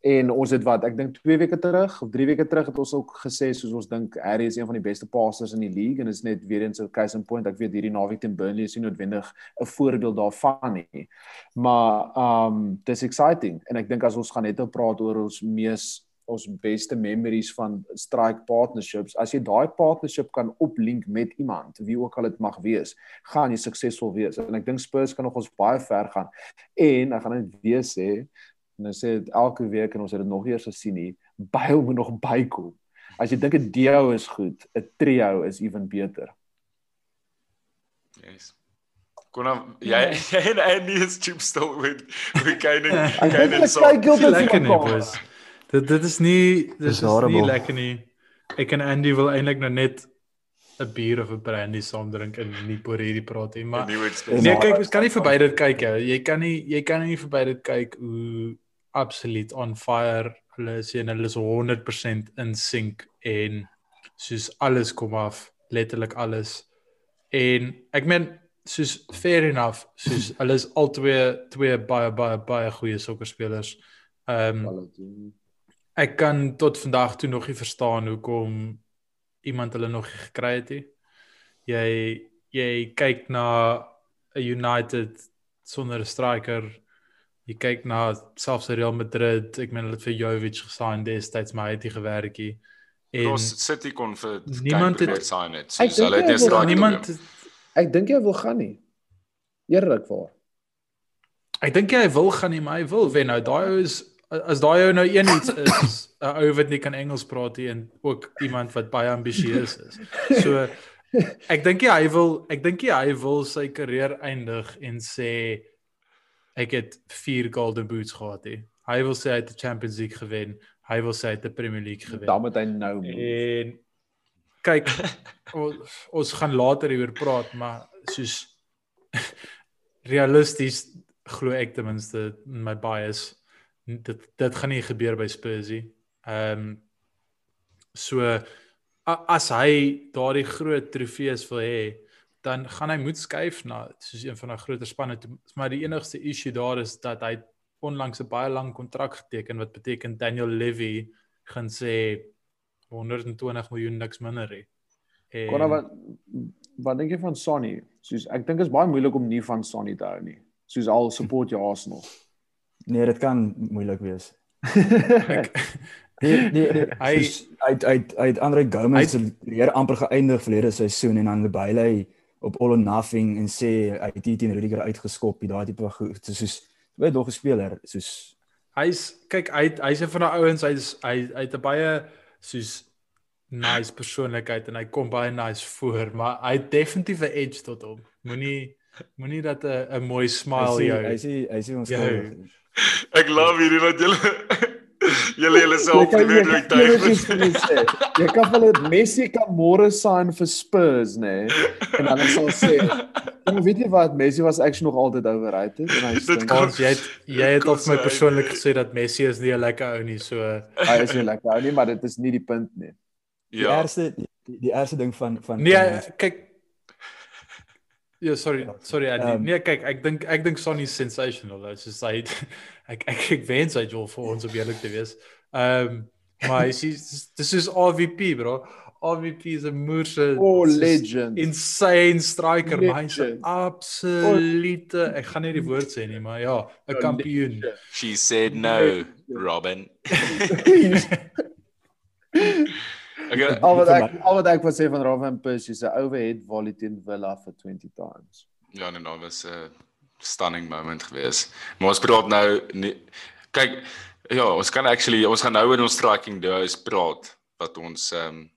En ons het wat ek dink 2 weke terug of 3 weke terug het ons ook gesê soos ons dink Harry is een van die beste passers in die league en is net weer eens 'n case in point. Ek weet hierdie naweek teen Burnley is nie noodwendig 'n voorbeeld daarvan nie. Maar um dis exciting en ek dink as ons gaan net nou praat oor ons mees ons beste memories van strike partnerships. As jy daai partnership kan oplink met iemand, wie ook al dit mag wees, gaan jy suksesvol wees. En ek dink Spurs kan nog ons baie ver gaan. En ek gaan net weer sê, en ek sê dit elke week en ons het dit nog eers gesien nie, Bale moet nog bykom. As jy dink 'n duo is goed, 'n trio is ewen beter. Yes. Kon nou jy (laughs) jy en Andy is chip (laughs) Ek of dink kind hulle of so. kyk heeltyd vir lekker nie, mekaar. Dit dit is nie dit Dis is nie horrible. lekker nie. Ek en Andy wil eintlik nou net 'n bier of 'n brandy saam drink en nie oor hierdie praat nie, maar. Nee, kyk, ons kan nie verby dit kyk hè. Jy kan nie jy kan nie verby dit kyk hoe absoluut on fire hulle is en hulle is 100% in sync en soos alles kom af, letterlik alles. En ek meen soos fair enough, soos hulle is albei twee baie baie baie goeie sokkerspelers. Ehm um, ek kan tot vandag toe nog nie verstaan hoekom iemand hulle nog gekry het nie. Jy jy kyk na 'n United sonder 'n striker. Jy kyk na selfs Real Madrid. Ek meen hulle het vir Jovic gesign destyds, maar hy het nie gewerk nie. En Cross City kon vir Niemand het- het sign het. So hulle het hy nie wil- straat niemand niemand Ek dink jy wil gaan nie. Eerlikwaar. Ek dink hy wil gaan nie, maar hy wil wen nou. Daai ou is as daai ou nou een iets is 'n ou wat nie kan Engels praat nie en ook iemand wat baie ambisieus is. So ek dink hy wil ek dink hy wil sy karier eindig en sê ek het 4 golden boots gehad hè. Hy wil sê hy het die Champions League gewen. Hy wil sê hy het die Premier League gewen. Dan moet hy nou move. En kyk ons, ons gaan later hieroor praat, maar soos (laughs) realisties glo ek ten minste in my bias dit dit gaan nie gebeur by Spurs nie. Ehm um, so as hy daardie groot trofees wil hê, dan gaan hy moet skuif na soos een van die groter spanne toe. Maar die enigste issue daar is dat hy onlangs 'n baie lang kontrak geteken wat beteken Daniel Levy gaan sê 120 miljoen niks minder hê. En... Kon wat wat dink jy van Sonny? Soos ek dink is baie moeilik om nie van Sonny te hou nie. Soos al support jy Arsenal. Nee, dit kan moeilik wees. ek, nee, nee, nee, hy uit uit uit Andre Gomes se leer amper geëindig verlede seisoen en dan by hy op all or nothing en sê hy het hier teen Rudiger uitgeskop, daai tipe goed soos baie dog speler, soos hy's kyk hy hy's een van daai ouens hy's hy hy het 'n baie soos nice persoonlikheid en hy kom baie nice voor, maar hy het definitief 'n edge tot hom. Moenie moenie dat 'n 'n mooi smile jou. Hy sê hy sê ons kan Ek love hierdie wat julle (laughs) julle julle self privilege tyd. Jy kan hulle Messi kan môre sign vir Spurs, nê? Nee? En dan sal sê, "Jy weet jy wat, Messi was actually nog altyd overrated en hy sê, "Jy het jy het op my persoonlik gesê dat Messi is nie 'n lekker ou nie, so hy is nie lekker ou nie, maar dit is nie die punt nie." Ja. Die eerste die, die eerste ding van van Nee, van kyk Ja, sorry, sorry Andy. Um, nee, kyk, ek dink ek dink Sonny is sensational. Dit is hy (laughs) ek ek ek wens hy wil vir ons op eerlik te wees. Ehm um, maar hy sê dis is RVP, bro. RVP is 'n moerse oh, legend. Insane striker, legend. maar hy's 'n absolute ek gaan nie die woord sê nie, maar ja, 'n kampioen. She said no, Robin. (laughs) (laughs) Okay. Al wat ek al wat ek wil sê van Raven Persie se overhead volley teen Villa vir 20 times. Ja, nee, nou was 'n stunning moment geweest. Maar ons praat nou nie, kyk ja, ons kan actually ons gaan nou oor ons striking duos praat wat ons ehm um,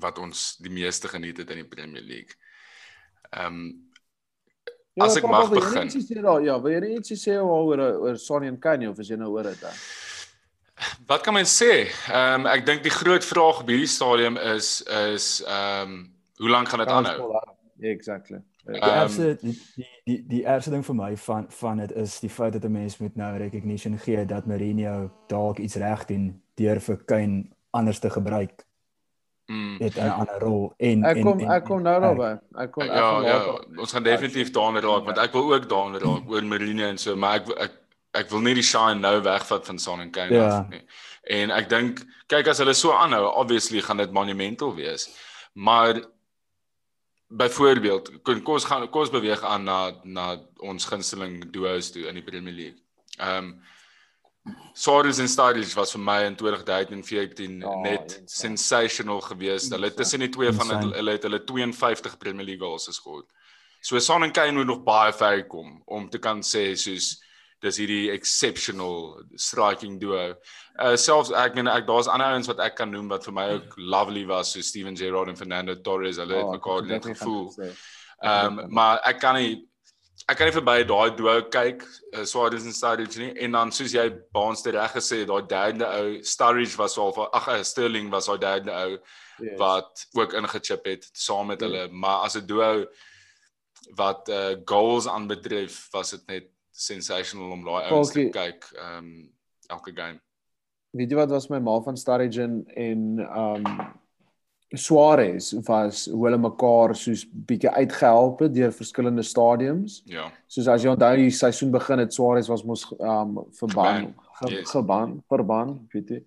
wat ons die meeste geniet het in die Premier League. Ehm um, Ja, as ek mag begin. Ja, wil jy net sê oor oor Sonny en Kanye of is jy nou oor dit dan? Wat kan mens sê? Ehm um, ek dink die groot vraag op hierdie stadium is is ehm um, hoe lank gaan dit aanhou? Ja, exactly. Die um, eerste die die die, die eerste ding vir my van van dit is die feit dat 'n mens moet nou recognition gee dat Mourinho dalk iets reg doen deur vir Kane anders te gebruik. Mm. Het 'n ander rol en ek kom en, en, ek kom nou daarby. Ek kom ja, ja, ons gaan definitief daarna raak want ek wil ook daarna raak oor Mourinho en so, maar ek ek ek wil nie die shine nou wegvat van Son en Kane ja. af nie. En ek dink kyk as hulle so aanhou, obviously gaan dit monumental wees. Maar byvoorbeeld, kon kos gaan kos beweeg aan na na ons gunsteling duos toe in die Premier League. Ehm um, Suarez en Sturridge was vir my in 2014 oh, net insane. sensational geweest. Hulle tussen die twee van hulle hulle het hulle 52 Premier League goals geskor. So Son en Kane moet nog baie ver kom om te kan sê soos dis hierdie exceptional striking duo. Uh selfs ek meen ek daar's ander ouens wat ek kan noem wat vir my ook lovely was so Steven Gerrard en Fernando Torres. Hulle het oh, mekaar net gevoel. Ehm um, maar ek kan nie ek kan nie verby daai duo kyk uh, Suarez en Sturridge nie en dan soos jy baans dit reg gesê daai derde ou Sturridge was al ag uh, Sterling was daai derde ou yes. wat ook ingechip het saam met yeah. hulle maar as 'n duo wat uh, goals aanbetref was dit net sensational om daai ouens te kyk ehm um, elke game. Weet jy wat was my ma van Sturridge en ehm um, Suarez was hoe hulle mekaar soos bietjie uitgehelp het deur verskillende stadiums. Ja. Soos as jy onthou die seisoen begin het Suarez was mos ehm um, verban ge, yes. geban verban weet jy.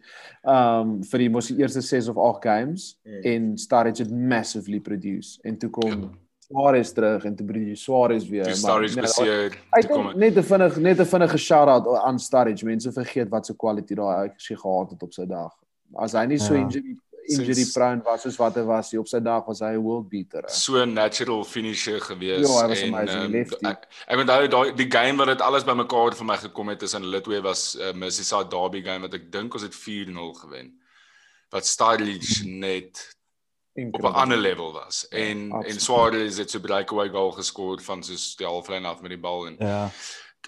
Ehm um, vir die mos die eerste 6 of 8 games yes. en Sturridge het massively produce en toe kom ja. Suarez terug en te Bruno Suarez weer. Die Suarez beseer. Ek dink net 'n vinnig net 'n vinnige shout-out aan Sturridge. Mense vergeet wat se kwaliteit daai hy gehad het op sy dag. As hy nie so ja. injury injury prone was soos wat hy was op sy dag was hy 'n world beater. He. So natural finisher gewees ja, en um, ek ek onthou daai die game wat dit alles bymekaar vir my gekom het tussen hulle twee was uh, Mississauga Derby game wat ek dink ons het 4-0 gewen. Wat Sturridge net op 'n ander level was. En Ja, en Suarez het so breakaway goal geskoor van soos die halflyn af met die bal en Ja.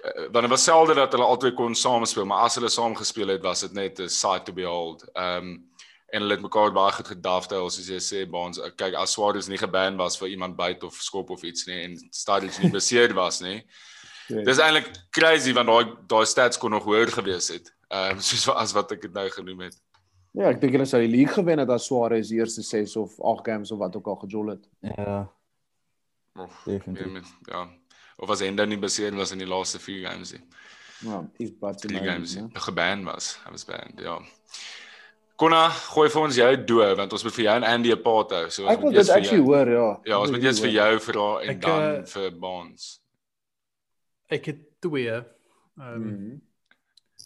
uh, want dit was selde dat hulle albei kon saam speel, maar as hulle saam gespeel het, was dit net 'n sight to behold. Ehm um, en hulle het mekaar baie goed gedaftel soos jy sê Baans. Uh, kyk as Suarez nie geban was vir iemand byt of skop of iets nie en Sturridge nie beseer was nie. Ja. Dis eintlik crazy want daai daai stats kon nog hoër gewees het. Ehm um, soos as wat ek dit nou genoem het. Ja, ek dink hulle sou die league gewen het as Suarez die eerste 6 of 8 games of wat ook al gejol het. Ja, Of, definitief. ja, ja. Of as Enda nie beseer was in die laaste 4 games nie. Ja, is but 3 games nie. Geban was. Hy was banned, ja. Konna, gooi vir ons jou dood want ons moet vir jou en Andy 'n paat hou. So Ek wil dit actually hoor, ja. Ja, ons moet eers vir jou vra en Ek, dan eh, vir Bonds. Ek het twee. Ehm um, Mhm.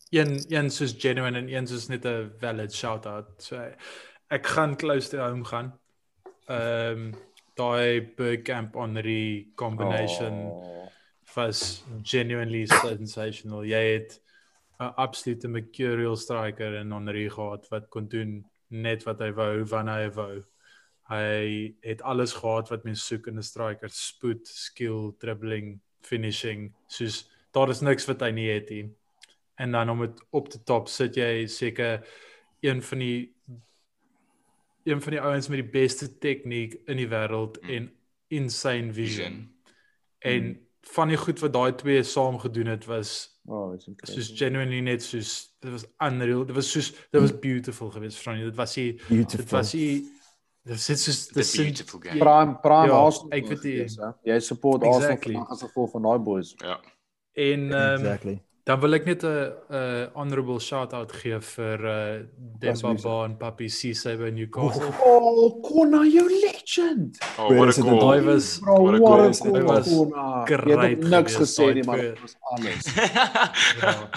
Een een soos genuine en een soos net 'n valid shout out. So ek gaan close to home gaan. Ehm um, daai Bergkamp Henry combination Oh. was genuinely sensational. Jy het 'n absolute mercurial striker in Henry gehad wat kon doen net wat hy wou wanneer hy wou. Hy het alles gehad wat mens soek in 'n striker: spoed, skill, dribbling, finishing. Soos daar is niks wat hy nie het nie. En dan om dit op te top sit jy seker een van die een van die ouens met die beste tegniek in die wêreld Mm. en insane vision. Vision. En van die goed wat daai twee saam gedoen het was Oh, incredible. soos genuinely net soos dit was unreal. Dit was soos dit was beautiful geweest van dit was hy dit was hy dit sit soos The beautiful game. prime prime Ja, Arsenal. ek weet hè? Jy support Arsenal Exactly. vandag as gevolg van daai boys. Ja. en um, Exactly. Dan wil ek net 'n 'n honorable shout out gee vir uh Demba. Ba en Papi Cisse by Newcastle. Oh, Konna, you legend. Oh, what goal. Daai was Bro, What a what goal. a goal. Hy was Konna. Jy great het niks gesê nie, maar dit was alles. (laughs) ja.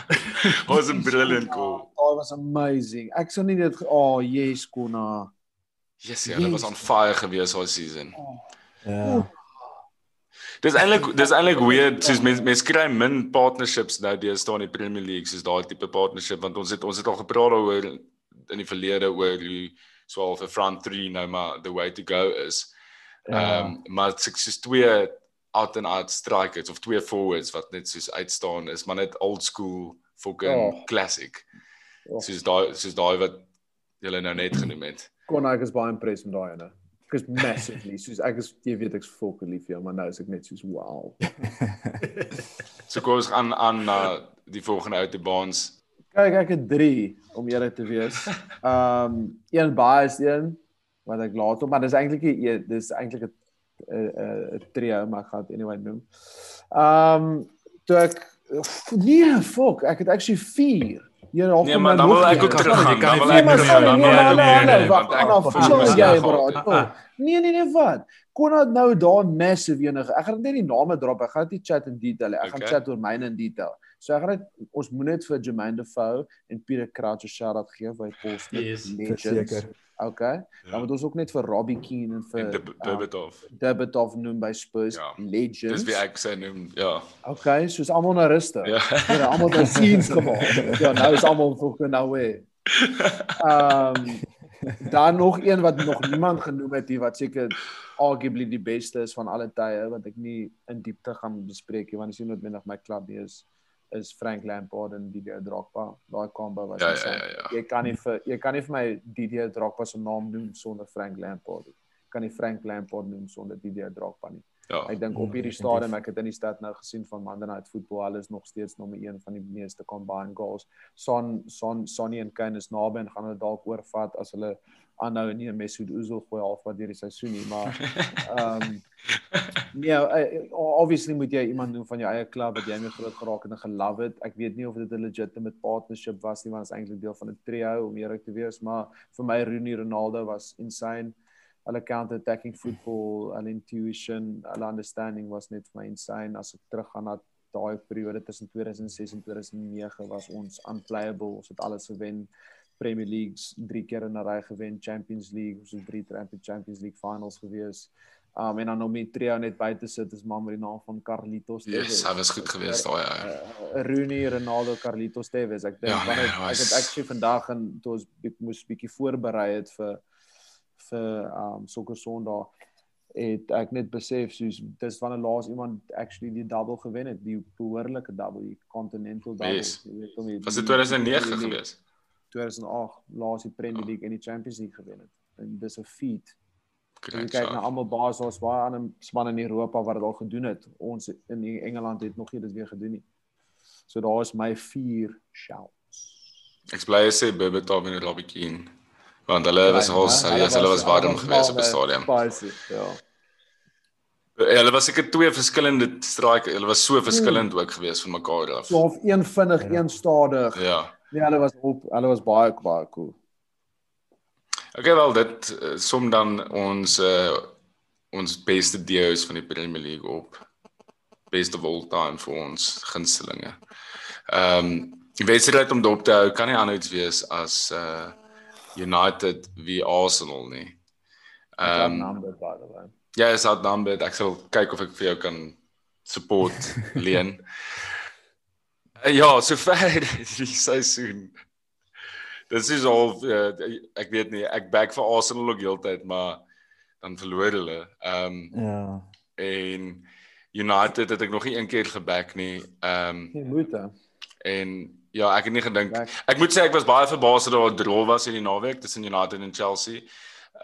was 'n brilliant goal. Daai was amazing. Ek sou nie dit oh, yes, Konna. Yes, ja, hulle was on fire gewees daai season. Ja. Dis eintlik dis eintlik weird soos mense mense kry min partnerships nou deesdae in die Premier League soos daai tipe partnership want ons het ons het al gepraat daaroor in die verlede oor hoe so al vir front 3 nou maar the way to go is. Ja. Ehm um, maar is twee out and out strikers of twee forwards wat net soos uitstaan is maar net old school fucking Oh. classic. Oh. Soos daai soos daai wat jy nou net genoem het. Konna, ek is baie impressed met daai ene. Ek is massively, soos ek is jy weet ek's fucking lief vir jou, maar nou is ek net soos wow. So kom ons gaan aan na die volgende ou te baans. Kyk, ek het 3 om eerlik te wees. Ehm um, een baie is een wat ek laat op, maar dis eintlik 'n dis eintlik 'n 'n 'n trio, maar ek gaan dit anyway noem. Ehm um, toe ek nee, fuck, ek het actually 4. Hier half Nee, maar dan wil ek ook. Dan wil ek maar teruggaan. Dan wil ek nee, nee, nee, want wag, ek voel chill jy bro. Nee nee nee wat. Kon dit nou daar massive enige. Ek gaan net die name drop. Ek gaan dit nie chat in detail. nie. Ek gaan chat oor myne in detail. So ek gaan net ons moet net vir Jermaine Defoe en Pieter Crouch 'n shout-out gee by Paul Smith Yes, Legends. verseker. Okay. Dan moet ons ook net vir Robbie Keane en Ja. En vir de uh, Berbatov. Debitov noem by Spurs Ja. Legends. Dis wie ek sê noem. Ja. Okay, soos almal nou rustig. Ja. Ja, almal het scenes gemaak. Ja, nou is almal fucking nou weer. Ehm dan nog een wat nog niemand genoem het hier wat seker arguably die beste is van alle tye wat ek nie in diepte gaan bespreek nie want dit is nie noodwendig my klub nie is is Frank Lampard en Didier Drogba. Daai combo was Ja, ja, ja, ja. Jy kan nie vir jy kan nie vir my Didier Drogba se naam noem sonder Frank Lampard. nie. Kan nie Frank Lampard noem sonder Didier Drogba nie. Ja. Ek dink op hierdie stadium ek het in die stad nou gesien van Monday Night Football hulle is nog steeds nommer 1 van die meeste combined goals. Son Son Sonny en Kane is naby en gaan hulle dalk oorvat as hulle aanhou nie 'n Mesut Özil gooi halfpad deur die seisoen nie, maar (laughs) ehm um, ja, eh, obviously moet jy iemand doen van jou eie klub wat jy mee groot geraak het en gelove het. Ek weet nie of dit 'n legitimate partnership was nie, want dit is eintlik deel van 'n trio om eerlik te wees, maar vir my Rooney Ronaldo was insane hulle counter-attacking football, hulle intuition, hulle understanding was net vir my insane as ek teruggaan na daai periode tussen 2006 en 2009 was ons unplayable. Ons het alles gewen. Premier Leagues drie keer in 'n ry gewen, Champions League, ons het drie Champions Champions League finals gewees. Um en dan om die trio net by te sit is maar met die naam van Carlitos Yes, hy was goed geweest daai ou. uh, Rooney, Ronaldo, Carlitos Tevez. Ek dink Ja, nee, ek was- het actually vandag en toe ons bi- moes bietjie voorberei het vir vir um sokker Sondag het ek net besef soos dis wanneer laas iemand actually die double gewen het, die behoorlike double, die continental double. Yes. Weet hom nie. Was dit die- 2009 die- gewees? 2008 laas die Premier League en die Champions League gewen het. En dis 'n feat. As jy kyk na almal baas, daar's baie ander spanne in Europa wat dit al gedoen het. Ons in Engeland het nog nie dit weer gedoen nie. So daar is my 4 shouts. Ek bly sê Bebetov en Robbie Keane want hulle was al serieus, hulle was warm geweest op die stadion. Spicy, ja. Ja, Hulle was seker twee verskillende strike. Hulle was so verskillend ook geweest van mekaar af. So half een vinnig, een stadig. Ja. Nee, hulle was op, hulle was baie baie cool. Okay, wel dit uh, som dan ons uh ons beste deos van die Premier League op. Best of all time vir ons gunstelinge. Ehm um, die wedstryd om dop te hou kan nie anders wees as uh United wie Arsenal nie. Ehm um, number. Ja, is outnumbered. Ek sal kyk of ek vir jou kan support (laughs) leen. Uh, ja, sover (laughs) die seisoen. Dit is al uh, ek weet nie, ek back vir Arsenal ook heeltyd, maar dan verloor hulle. Ehm um, Ja. en United het ek nog nie een keer geback nie. Ehm um, Jy moet hè. en ja, ek het nie gedink. Ek moet sê ek was baie verbaas dat daar 'n draw was in die naweek tussen United en Chelsea.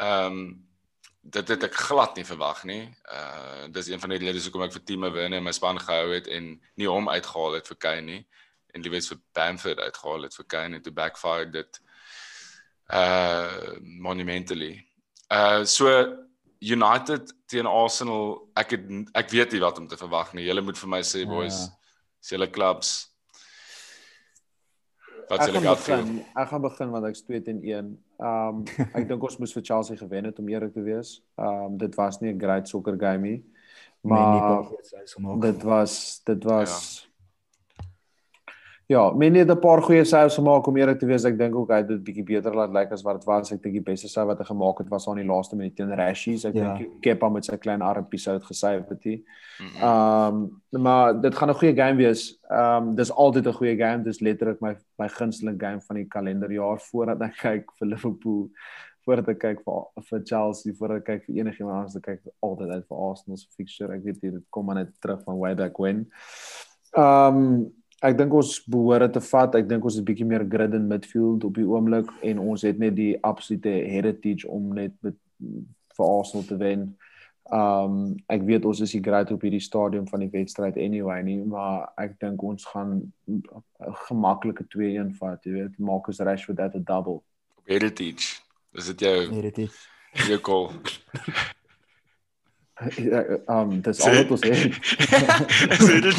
Ehm um, dit het ek glad nie verwag nie. Uh dis een van die redes hoekom ek vir Timo Werner in my span gehou het en nie hom uitgehaal het vir Kane nie en liewes vir Bamford uitgehaal het vir Kane en toe backfired dit uh monumentally. Uh so United teen Arsenal, ek het ek weet nie wat om te verwag nie. Julle moet vir my sê boys, Ja. is julle clubs wat gaan gut feel? begin. Ek gaan begin want ek's 2 teen 1. Um (laughs) ek dink ons moes vir Chelsea gewen het om eerlik te wees. Um dit was nie 'n great soccer game nie. Maar dit was dit was Ja, Mendy het 'n paar goeie saves gemaak om eerlik te wees. Ek dink ook hy het dit bietjie beter laat lyk as wat dit was. Ek dink die beste save wat hy gemaak het was aan die laaste minuut teen Rashies. Ek Ja. dink Kepa met sy klein armpie sou dit gesave het. Mhm. Ehm um, maar dit gaan 'n goeie game wees. Ehm um, dis altyd 'n goeie game. Dis letterlik my my gunsteling game van die kalenderjaar voordat ek kyk vir Liverpool, voordat ek kyk vir vir Chelsea, voordat ek kyk vir enigiemand anders, ek kyk altyd uit vir Arsenal se fixture. Ek weet dit kom maar net terug van way back when. Ehm um, ek dink ons behoort te vat. Ek dink ons is bietjie meer grid in midfield op die oomblik en ons het net die absolute heritage om net met vir Arsenal te wen. Um ek weet ons is nie great op hierdie stadium van die wedstryd anyway nie, maar ek dink ons gaan 'n gemaklike 2-1 vat, jy weet, Marcus Rashford dat 'n double. Op Heritage. Is dit jou Heritage. jou call? (laughs) um dis al wat ons het. (laughs) Sê dit.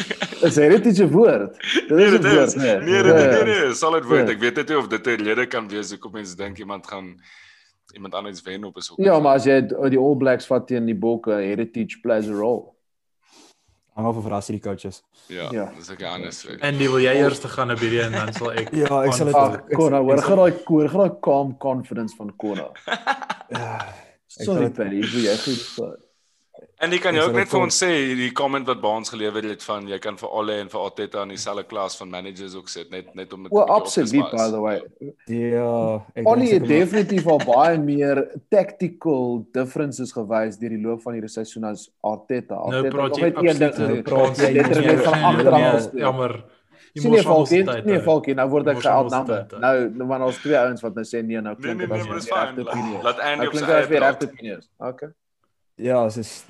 (laughs) Is heritage 'n woord? Dit Nee, is 'n dit woord, is. nee. Nee, dit nee, nee, nee, solid woord. Ja. Ek weet dit nie of dit 'n rede kan wees hoekom mense dink iemand gaan iemand anders wen op 'n soek. Ja, maar as jy die All Blacks vat teen die Bokke, heritage plays a role. Hang af of verras die coaches. Ja, Ja. dis ek anders. weet. En die wil jy eers te gaan op hierdie en dan sal ek (laughs) Ja, ek sal dit. Ag, Konna, hoor gaan daai hoor gaan daai calm confidence van Konna. Ja, Sorry, sal dit- Paddy, hoe jy goed. En jy kan jou ook net vir ons sê die comment wat Baans gelewer het van jy kan vir Ole en vir Arteta in dieselfde klas van managers ook sit net net om dit Well, bietjie op te absoluut spice. by the way. Ja, ek Ollie dink het maar- definitief al baie meer tactical differences gewys deur die loop van hierdie seisoen as Arteta. Nou Arteta praat het jy nog net een ding absoluut gedoen. nou praat jy letterlik nie net van agteraf. Jammer. Jy Sien jy ons Falkie? tyd, Nee. Falkie, nou word ek geoutnumber. tyd, hè. Nou, nou maar ons twee ouens wat nou sê nee, nou Nee, klink nee, dit as die regte opinie. Laat Andy Nou op sy eie. Okay. Ja, soos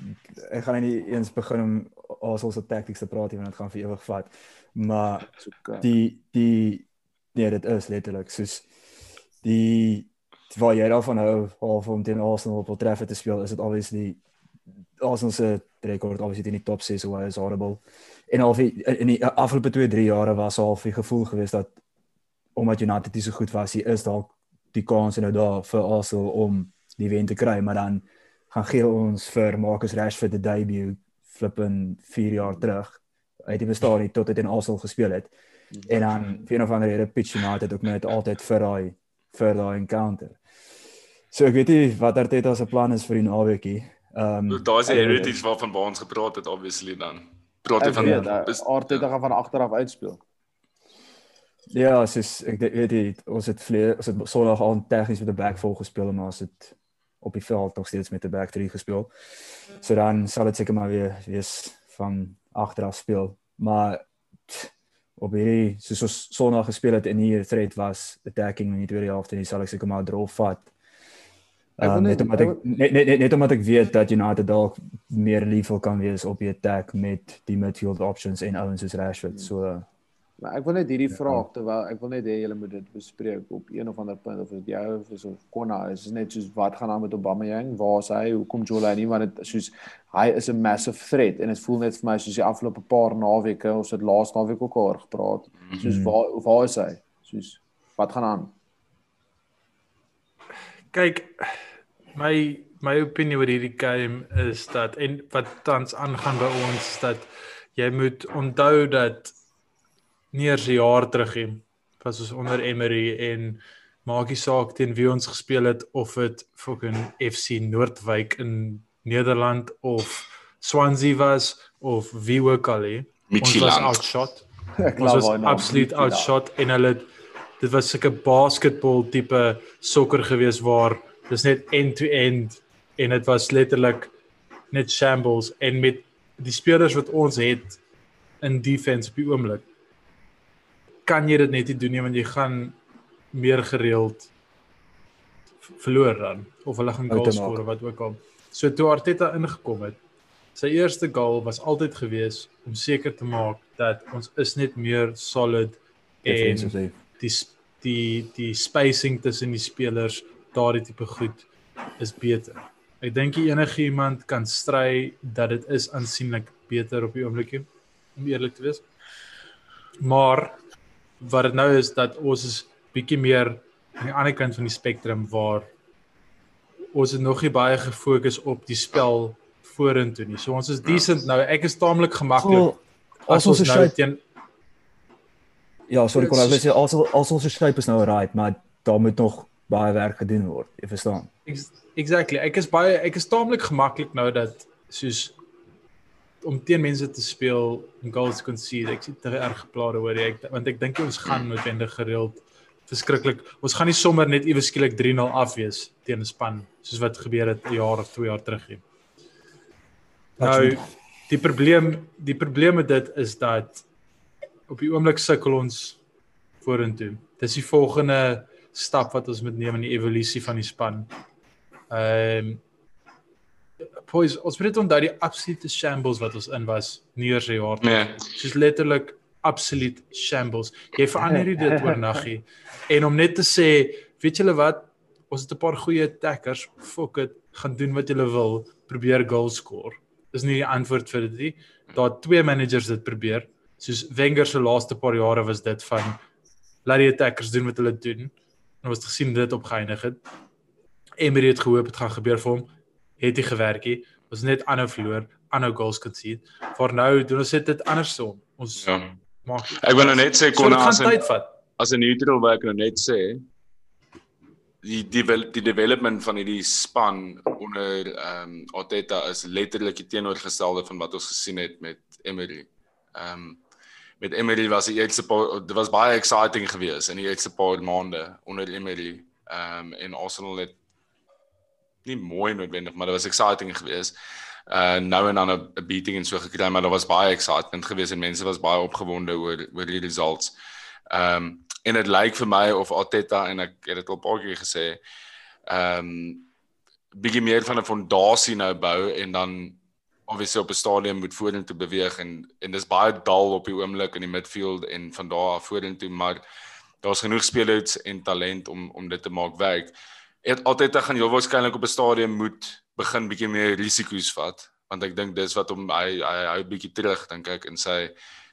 ek gaan nie eens begin om Arsenal se tactics te praat nie want dit gaan vir ewig vat. Maar okay. die die nee, dit is letterlik soos die waar jy daarvan hou half om teen Arsenal op Old Trafford te speel, is dit obviously Arsenal se rekord obviously in die top 6 hoe is horrible. En al die in die afgelope 2, 3 jare was al die gevoel geweest dat omdat United nie so goed was, hier is dalk die kans nou daar vir Arsenal om die wen te kry, maar dan gaan gee ons vir Marcus Rashford die debut flippin 4 jaar terug. Hy het nie bestaan nie tot hy in Arsenal gespeel het. En dan vir een of ander rede pitch United ook net altyd vir daai vir daai encounter. So ek weet nie wat Arteta se plan is vir die naweekie. Ehm um, Daar's die heritage waarvan Baans gepraat het obviously dan. Praat Ek van weet, is- Arteta gaan van agter af uitspeel. Ja, soos ek de- weet jy, ons het vlee, ons het Sondag aan tegnies met 'n back vol gespeel maar ons het op die veld nog steeds met 'n back 3 gespeel. So dan sal dit seker maar weer wees van agter af speel. Maar op hierdie soos ons Sondag gespeel het en hier threat was attacking in die tweede helfte en sal ek seker maar drol vat. Ek wil Um, net- net omdat ek net net net, net omdat ek weet dat United dalk meer liefel kan wees op die attack met die midfield options en ouens soos Rashford. So Maar ek wil net hierdie Ja. vraag terwyl ek wil net hê julle moet dit bespreek op een of ander punt of dit jou of is of Konna is, is net soos wat gaan aan met Aubameyang? Waar is hy? Hoekom Jola nie want dit soos hy is 'n massive threat en dit voel net vir my soos die afgelope paar naweke ons het laas naweek ook al oor gepraat. Soos waar waar is hy? Soos wat gaan aan? Kyk, my my opinie oor hierdie game is dat en wat tans aangaan by ons is dat jy moet onthou dat nie eers 'n jaar terug nie was ons onder Emery en maak nie saak teen wie ons gespeel het of dit fucking FC Noordwyk in Nederland of Swansea was of wie ook al hè. Ons was outshot. (laughs) Ons was naam. absoluut outshot en hulle het- dit was sulke basketbal tipe sokker gewees waar dis net end to end en dit was letterlik net shambles en met die spelers wat ons het in defense op die oomblik kan jy dit net nie doen nie want jy gaan meer gereeld verloor dan of hulle gaan goals skoor wat ook al. So toe Arteta ingekom het, sy eerste goal was altyd gewees om seker te maak dat ons is net meer solid en die die die spacing tussen die spelers, daardie tipe goed is beter. Ek dink enige iemand kan stry dat dit is aansienlik beter op die oomblik om eerlik te wees. Maar wat dit nou is dat ons is bietjie meer aan die ander kant van die spektrum waar ons het nog nie baie gefokus op die spel vorentoe nie. So ons is decent nou. Ek is taamlik gemaklik Wel, as ons nou shape teen Ja, sorry Ja, kon ek soos- sê as as ons shape is nou right, maar daar moet nog baie werk gedoen word. Jy verstaan? Ex- Exactly. Ek is baie ek is taamlik gemaklik nou dat soos om teen mense te speel en goals te concede. Ek sien te erg geplaas oor ek want ek dink ons gaan noodwendig gereeld verskriklik. Ons gaan nie sommer net iewes skielik 3-0 afwees teen 'n span soos wat gebeur het 'n jaar of 2 jaar terug nie. Nou die probleem die probleem met dit is dat op die oomblik sukkel ons vorentoe. Dis die volgende stap wat ons moet neem in die evolusie van die span. Ehm um, Boys, ons moet net onthou die absolute shambles wat ons in was nie eers 'n jaar. Nee. Soos letterlik absoluut shambles. Jy verander dit oornaggie. (laughs) En om net te sê, weet julle wat, ons het 'n paar goeie attackers, fuck it, gaan doen wat julle wil, probeer goal score. Dis nie die antwoord vir dit nie. Daar twee managers dit probeer. Soos Wenger se laaste paar jare was dit van laat die attackers doen wat hulle doen. En ons het gesien dit opgeëindig het. Emery het gehoop dit gaan gebeur vir hom. Het nie gewerk nie. Ons net aanhou verloor, aanhou goals concede. Vir nou doen ons dit andersom. Ons Ja. maak Ek wil nou net sê so kon gaan as 'n as 'n neutral ek nou net sê die devel die development van hierdie span onder ehm um, Arteta is letterlik die teenoorgestelde van wat ons gesien het met Emery. Ehm um, met Emery was die eerste paar dit was baie exciting geweest in die eerste paar maande onder Emery. Ehm um, en Arsenal het nie mooi noodwendig, maar dit was exciting geweest. Uh nou en dan 'n beating en so gekry, maar daar was baie excitement geweest en mense was baie opgewonde oor oor die results. Ehm um, en dit lyk vir my of Arteta en ek het dit al 'n paar keer gesê, ehm um, bietjie meer van 'n fondasie nou bou en dan obviously op 'n stadium moet vorentoe beweeg en en dis baie dal op die oomblik in die midfield en van daar af vorentoe, maar daar's genoeg spelers en talent om om dit te maak werk. Het Arteta gaan heel waarskynlik op 'n stadium moet begin bietjie meer risiko's vat want ek dink dis wat hom hy hy hou bietjie terug dink ek in sy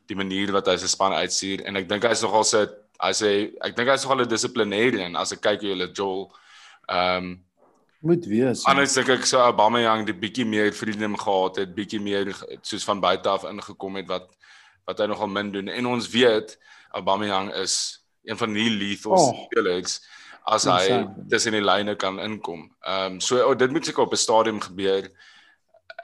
die manier wat hy sy span uitstuur en ek dink hy's nogal sy hy sê ek dink hy's nogal 'n dissiplinêrien as ek kyk hoe hulle Joel ehm um, Moet wees. anders dink ek so Aubameyang die bietjie meer freedom gehad het, bietjie meer soos van buite af ingekom het wat wat hy nogal min doen en ons weet Aubameyang is een van die lethal Oh. spelers as hy Insane. tussen die lyne kan inkom. Ehm um, so oh, dit moet seker op 'n stadium gebeur.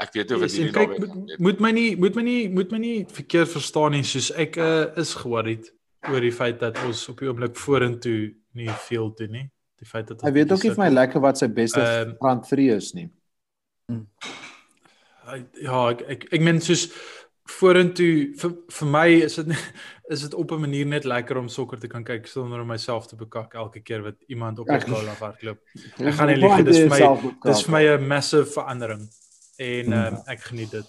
Ek weet nie of dit hierdie naweek moet, moet my nie moet my nie moet my nie verkeerd verstaan nie soos ek uh, is geworried oor die feit dat ons op die oomblik vorentoe nie veel doen nie. Die feit dat Hy weet ook nie vir my lekker wat sy beste Ehm, front 3 is nie. Hy- Ja, ek ek, ek meen soos vorentoe vir vir my is dit (laughs) is dit op 'n manier net lekker om sokker te kan kyk sonder om myself te bekak elke keer wat iemand op die goal afhardloop. (laughs) Ek gaan nie lieg, dis vir my dis vir my 'n massive verandering en um, ek geniet dit.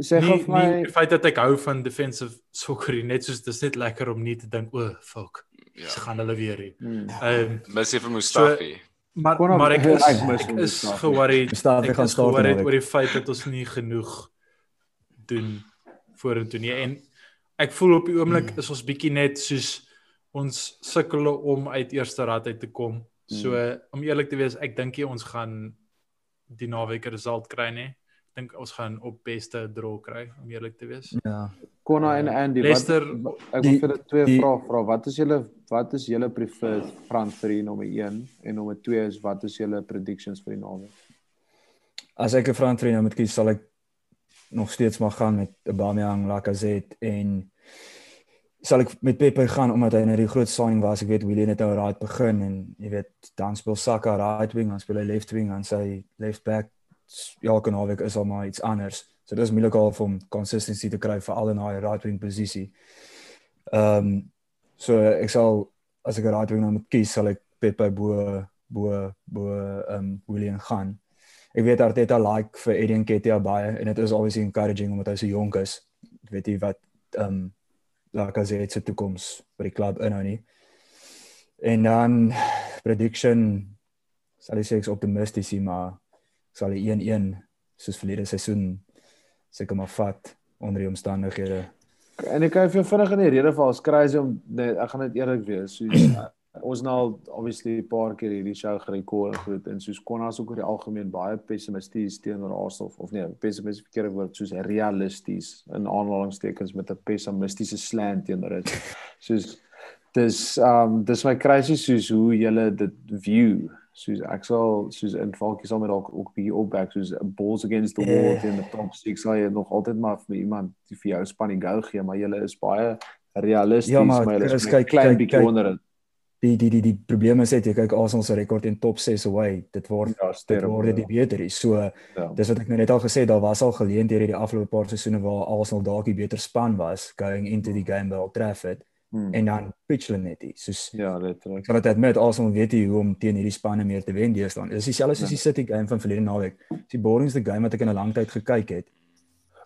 sê gou vir my die feit dat ek hou van defensive sokker nie, net soos dis net lekker om nie te dink o, fuck. Ja. Ze gaan hulle weer hier. Hmm. Ehm Mis jy vir Mustafi? maar maar ek (laughs) is ek is geworried. Mustafi Ek gaan is start geworried naweek. oor die feit dat ons nie genoeg doen vorentoe nie en ek voel op die oomblik is ons bietjie net soos ons sukkel om uit eerste rad uit te kom. So om eerlik te wees, ek dink ons gaan die naweek 'n result kry nie. Ek dink ons gaan op beste draw kry om eerlik te wees. Ja. Konna en Andy, Leicester- wat ek wil die- vir twee die- vrae vra. Wat is julle wat is julle preferred front 3 nommer 1 en nommer 2 is wat is julle predictions vir die naweek? As ek 'n front three nou moet kies, sal ek nog steeds maar gaan met Aubameyang, Lacazette en sal ek met Pepe gaan omdat hy nou die groot signing was. Ek weet Willian het nou right begin en jy weet dan speel Saka right wing, dan speel hy left wing, dan sy left back. Ja, elke naweek is al maar iets anders. So dis moeilik al om consistency te kry veral in daai right wing posisie. Ehm um, so ek sal as ek 'n right wing nou moet kies, sal ek Pepe bo bo bo ehm um, Willian gaan. Ek weet Arteta like vir Eddie Nketiah baie en dit is obviously encouraging omdat hy so jonk is. Ek weet nie wat ehm um, Lacazette se toekoms by die klub inhou nie. En dan prediction sal ek sê ek's optimisties hier, maar sal die 1-1 soos verlede seisoen seker maar vat onder die omstandighede. En ek kan vir vinnig in die rede val, is crazy om net ek gaan dit eerlik wees. Uh, (clears throat) ons nou al obviously 'n paar keer hierdie show gerekord en goed en soos Konnas ook oor die algemeen baie pessimisties teenoor Arsenal of nee, pessimisties verkeerde woord soos realisties in aanhalingstekens met 'n pessimistiese slant teenoor dit. (laughs) Soos dis um dis my crazy soos hoe julle dit view. Soos ek sal soos in valkies sal met dalk ook bietjie opback soos balls against the wall Ja. teen die top 6 sal jy nog altyd maar vir iemand die vir jou span die go gee, maar julle is baie realisties, Ja, maar maar Chris, is kyk- klein bietjie onder dit. Die die die die probleem is net jy kyk Arsenal se rekord in top 6 away. Dit word Ja, dit word dit beter is. So Ja. dis wat ek nou net al gesê daar was al geleenthede die afgelope paar seisoene waar Arsenal dalk die beter span was going into die game by Old Trafford Hmm. en dan pitch hulle net nie. Soos Ja, ek sal dit admit Arsenal weet nie hoe om teen hierdie spanne meer te wen deesdae. Dis dieselfde soos die City game van verlede naweek. Dis die boringste game wat ek in 'n lang tyd gekyk het.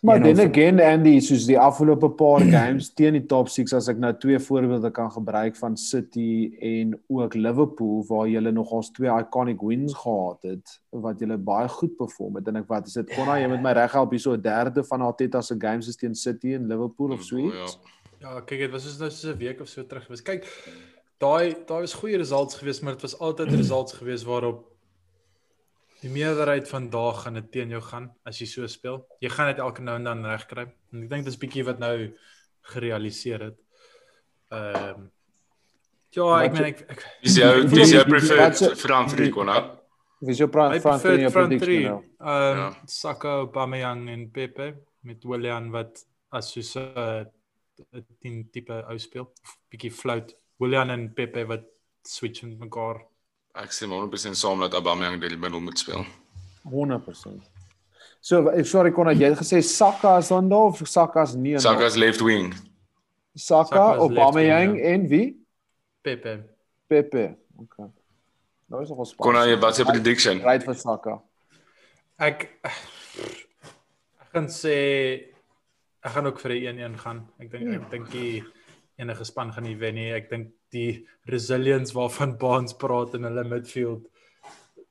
Maar of- again Andy, soos die afgelope paar (clears throat) games teen die top 6 as ek nou twee voorbeelde kan gebruik van City en ook Liverpool waar julle nogals twee iconic wins gehad het wat julle baie goed perform het en ek wat is dit Konna jy met my reg help hier so 'n derde van Arteta se games is teen City en Liverpool of so iets. Ja, kyk dit was soos nou so 'n week of so terug gewees. Kyk, daai daai was goeie results geweest, maar dit was altyd results geweest waarop die meerderheid van dae gaan dit teen jou gaan as jy so speel. Jy gaan dit elke nou en dan regkry. En ek dink dis bietjie wat nou gerealiseer het. Ehm Ja, ek meen ek, ek Dis jou dis jou preferred front three corner. Wie is jou front front in jou preferred front prediction three. nou? Ehm Ja. Saka, Aubameyang en Pepe met Willian wat as soos 'n 'n 10 tipe ou speel, bietjie float. Willian en Pepe wat switch met mekaar. Ek sê 100% saam dat Aubameyang die middel moet speel. 100%. So ek sorry Konna, jy het gesê Saka is dan daar of Saka is nie. daar? Saka's left wing. Saka, Saka is Aubameyang wing, en wie? Pepe. Pepe. Okay. Nou is nog ons Kon jy wat se prediction? Right vir Saka. Ek (sighs) ek gaan sê ek gaan ook vir 'n 1-1 gaan. Ek dink ek dink die enige span gaan nie wen nie. Ek dink die resilience waarvan Baans praat in hulle midfield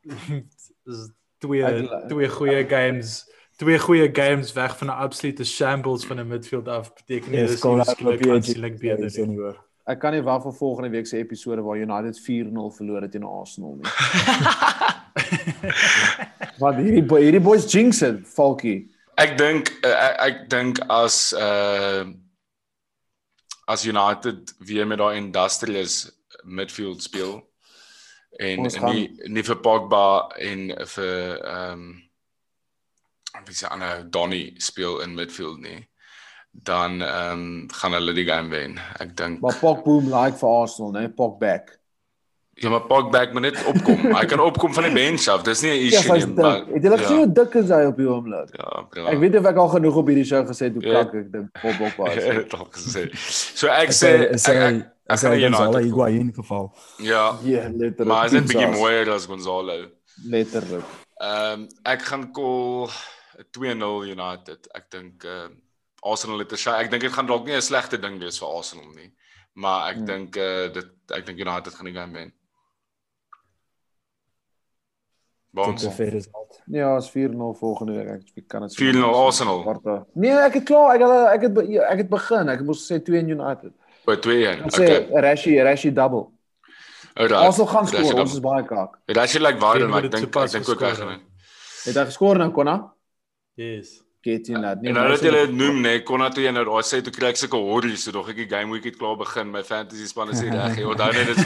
(laughs) is twee Ek- twee goeie games. Twee goeie games weg van 'n absolute shambles van 'n midfield af beteken nie dis skielik beter nie. hoor. Ek kan nie wag vir volgende week se episode waar United 4-0 verloor het teen Arsenal nie. (laughs) Want hierdie boy, hierdie boys jinx it, Falkie. Ek dink uh, ek, ek dink as uh as United weer met daai industrious midfield speel en nie nie vir Pogba en vir ehm um, wie se ander Donny speel in midfield nie. dan ehm um, gaan hulle die game wen. Ek dink Maar Pog boom like vir Arsenal, né? Pog back. Ja, maar Pogba moet net opkom. Hy kan opkom van die bench af. Dis nie 'n Ja, issue nie, maar Het jy gesien hoe dik is hy op die oomblik? Ja, bro. Ek weet of ek al genoeg op hierdie show gesê het hoe Ja. kak ek dink Pog Pogba is. dit al gesê. So ek sê ek, ek, ek gaan hy Gonzalo. Higuain geval. Ja, Ja, letterlik. maar hy's net 'n bietjie mooier as Gonzalo. Letterlik. Ehm um, ek gaan call 2-0 United. Ek dink ehm uh, Arsenal het 'n shot. Ek dink dit gaan dalk nie 'n slegte ding wees vir Arsenal nie. Maar ek Hmm. dink eh uh, dit ek dink United gaan die game wen. Tot Bonds. sover is dit. Ja, is 4-0 volgende week. Ek kan dit 4-0 Arsenal. Sparta. Nee, ek het klaar. Ek het ek het ja, ek het begin. Ek moes sê 2 United. By 2-1. Ek sê Okay. Rashi, Rashi double. Alright. Arsenal gaan skoor. Ons is baie kak. Dit is like waar Geen maar ek dink ek dink ook geskor reg. het. Hy geskor nou Konna? Yes. Get in dat. En nou dat jy dit noem nê, kon dat jy nou daar sê toe kry ek sulke horries, so dog ek die game week het klaar begin. My fantasy span is reg. Jy onthou net dis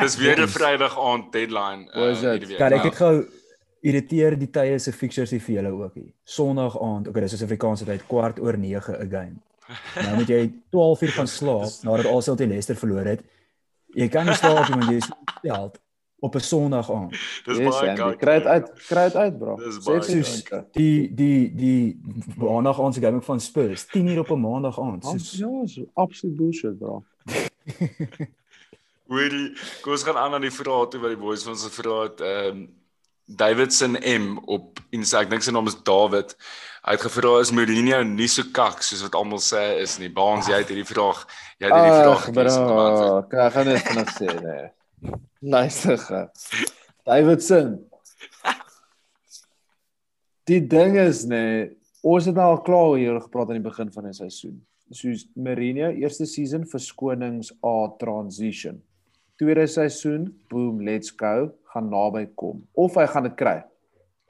dis weer 'n Vrydag aand deadline. Is uh, dit? Kan ek Nou, dit gou irriteer die tye se fixtures hier vir julle ook hier. Sondag aand, okay, dis Suid-Afrikaanse tyd kwart oor 9 'n game. Nou moet jy 12 uur gaan slaap nadat Arsenal teen Leicester verloor het. Jy kan nie slaap nie want jy is stel op 'n Sondag aand. (laughs) Dis Yes, baie koud. Kry dit uit. Kry dit uit, bro. Dis Sê baie soos- jou. Die die die maandag aand se game van Spurs, 10 uur op 'n maandag aand. Soos Ja, so absolute bullshit, bro. (laughs) Hoorie, kom ons gaan aan aan die vrae toe wat die boys van ons gevra het. Ehm um, Davidson M op Insta, ek dink sy naam is David. Hy het gevra is Mourinho nie so kak soos wat almal sê is nie. Baans, jy het hierdie vraag, jy het hierdie vraag Ag, gekies bro. Ek gaan net vinnig sê, nee. Luister (laughs) ge. Davidson. Die ding is nee, ons het nou al klaar hier gepraat aan die begin van die seisoen. Soos Mourinho eerste season verskonings A transition. Tweede seisoen, boom, let's go, gaan naby kom. Of hy gaan dit kry.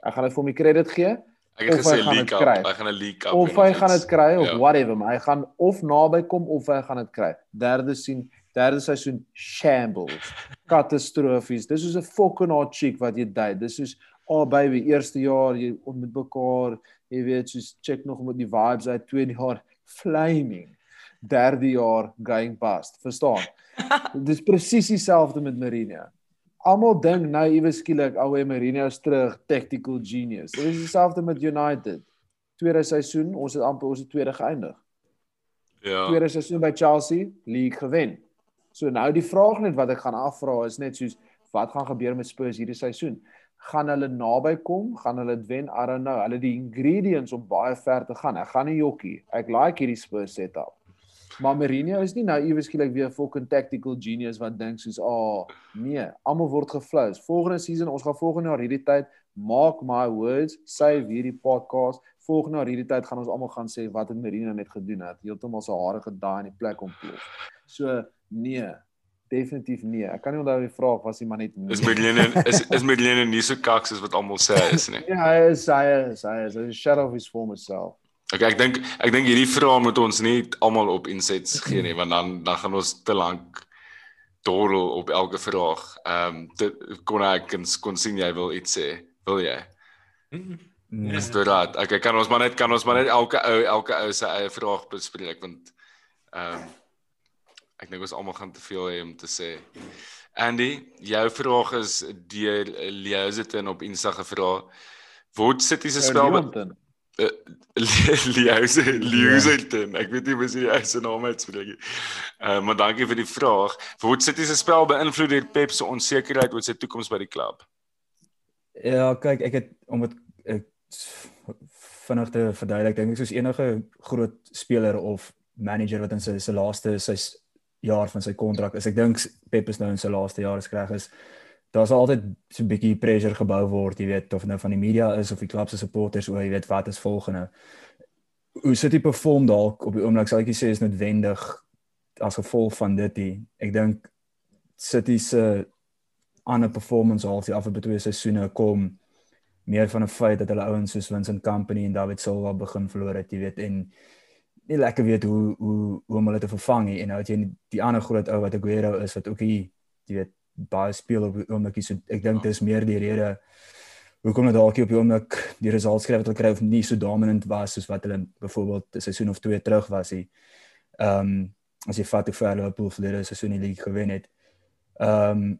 Ek gaan dit vir hom die krediet gee Ek het gesê gaan leak up. kry. Hy gaan 'n leak up. of hy gaan dit kry of ja. whatever, maar hy gaan of naby kom of hy gaan dit kry. Derde sien, derde seisoen shambles. (laughs) Katastrofies. Dis soos 'n fucking hot chick wat jy date. Dis soos oh baby, eerste jaar jy ontmoet mekaar, jy weet soos check nog met die vibes uit tweede jaar flaming. Derde jaar going past. Verstaan? (laughs) Dis presies dieselfde met Mourinho. Almal dink nou iewes skielik ouwe Mourinho is terug, tactical genius. Dit is dieselfde met United. Tweede seisoen, ons het amper ons het tweede geëindig. Ja. Tweede seisoen by Chelsea, league gewen. So nou die vraag net wat ek gaan afvra is net soos wat gaan gebeur met Spurs hierdie seisoen? Gaan hulle naby kom? Gaan hulle dit wen? I don't know. Hulle die ingredients om baie ver te gaan. Ek gaan nie jokkie. Ek like hierdie Spurs setup. Maar Mourinho is nie nou iewes skielik weer 'n fucking tactical genius wat dink soos, "Ag, oh, nee, almal word geflous. Volgende season, ons gaan volgende jaar hierdie tyd mark my words, save hierdie podcast. Volgende jaar hierdie tyd gaan ons almal gaan sê wat het Mourinho net gedoen het. Heeltemal sy hare gedaai in die plek ontplof. So, nee, definitief nee. Ek kan nie onthou die vraag was hy maar net nee. Is Medlene is is Medlene nie so kak soos wat almal sê is nie. Ja, hy is hy is hy is hy is a shadow of his former self. Okay, ek dink ek dink hierdie vrae moet ons nie almal op insets gee nie, want dan dan gaan ons te lank dorrel op elke vraag. Ehm um, dit kon ek kon, kon sien jy wil iets sê. Wil jy? nee. Dis dit raad. Okay, kan ons maar net kan ons maar net elke ou elke ou se eie vraag bespreek want ehm um, ek dink ons almal gaan te veel hê om te sê. Andy, jou vraag is deur Leozetin op Insta gevra. Word City se spel Leeuwenton. Lieuze Lieuzeton. Ek weet nie hoe jy hy se naam uitspreek nie. Uh, maar dankie vir die vraag. Word City se spel beïnvloed deur Pep se onsekerheid oor sy toekoms by die klub? Ja, kyk, ek het om dit vinnig te verduidelik, dink ek soos enige groot speler of manager wat in sy sy laaste sy jaar van sy kontrak is. Ek dink Pep is nou in sy laaste jaar as reg is. Daar's altyd so 'n bietjie pressure gebou word, jy weet, of nou van die media is of die klub se supporters oor, jy weet, wat is volgende. Hoe sit hy perform dalk op die oomblik sal ek sê is noodwendig as gevolg van dit nie. Ek dink City se ander performance half die afgelope twee seisoene kom meer van 'n feit dat hulle ouens soos Vincent Kompany en David Silva begin verloor het, jy weet, en nie lekker weet hoe hoe hoe om hulle te vervang nie. en nou het jy die ander groot ou wat Aguero is wat ook hier jy weet baie speel op die oomblikie so ek dink dis meer die rede hoekom hulle dalk nie op die oomblik die results skryf wat hulle kry of nie so dominant was soos wat hulle byvoorbeeld 'n seisoen of twee terug was nie. Ehm um, as jy vat hoe ver Liverpool verlede seisoen die league gewen het. Ehm um,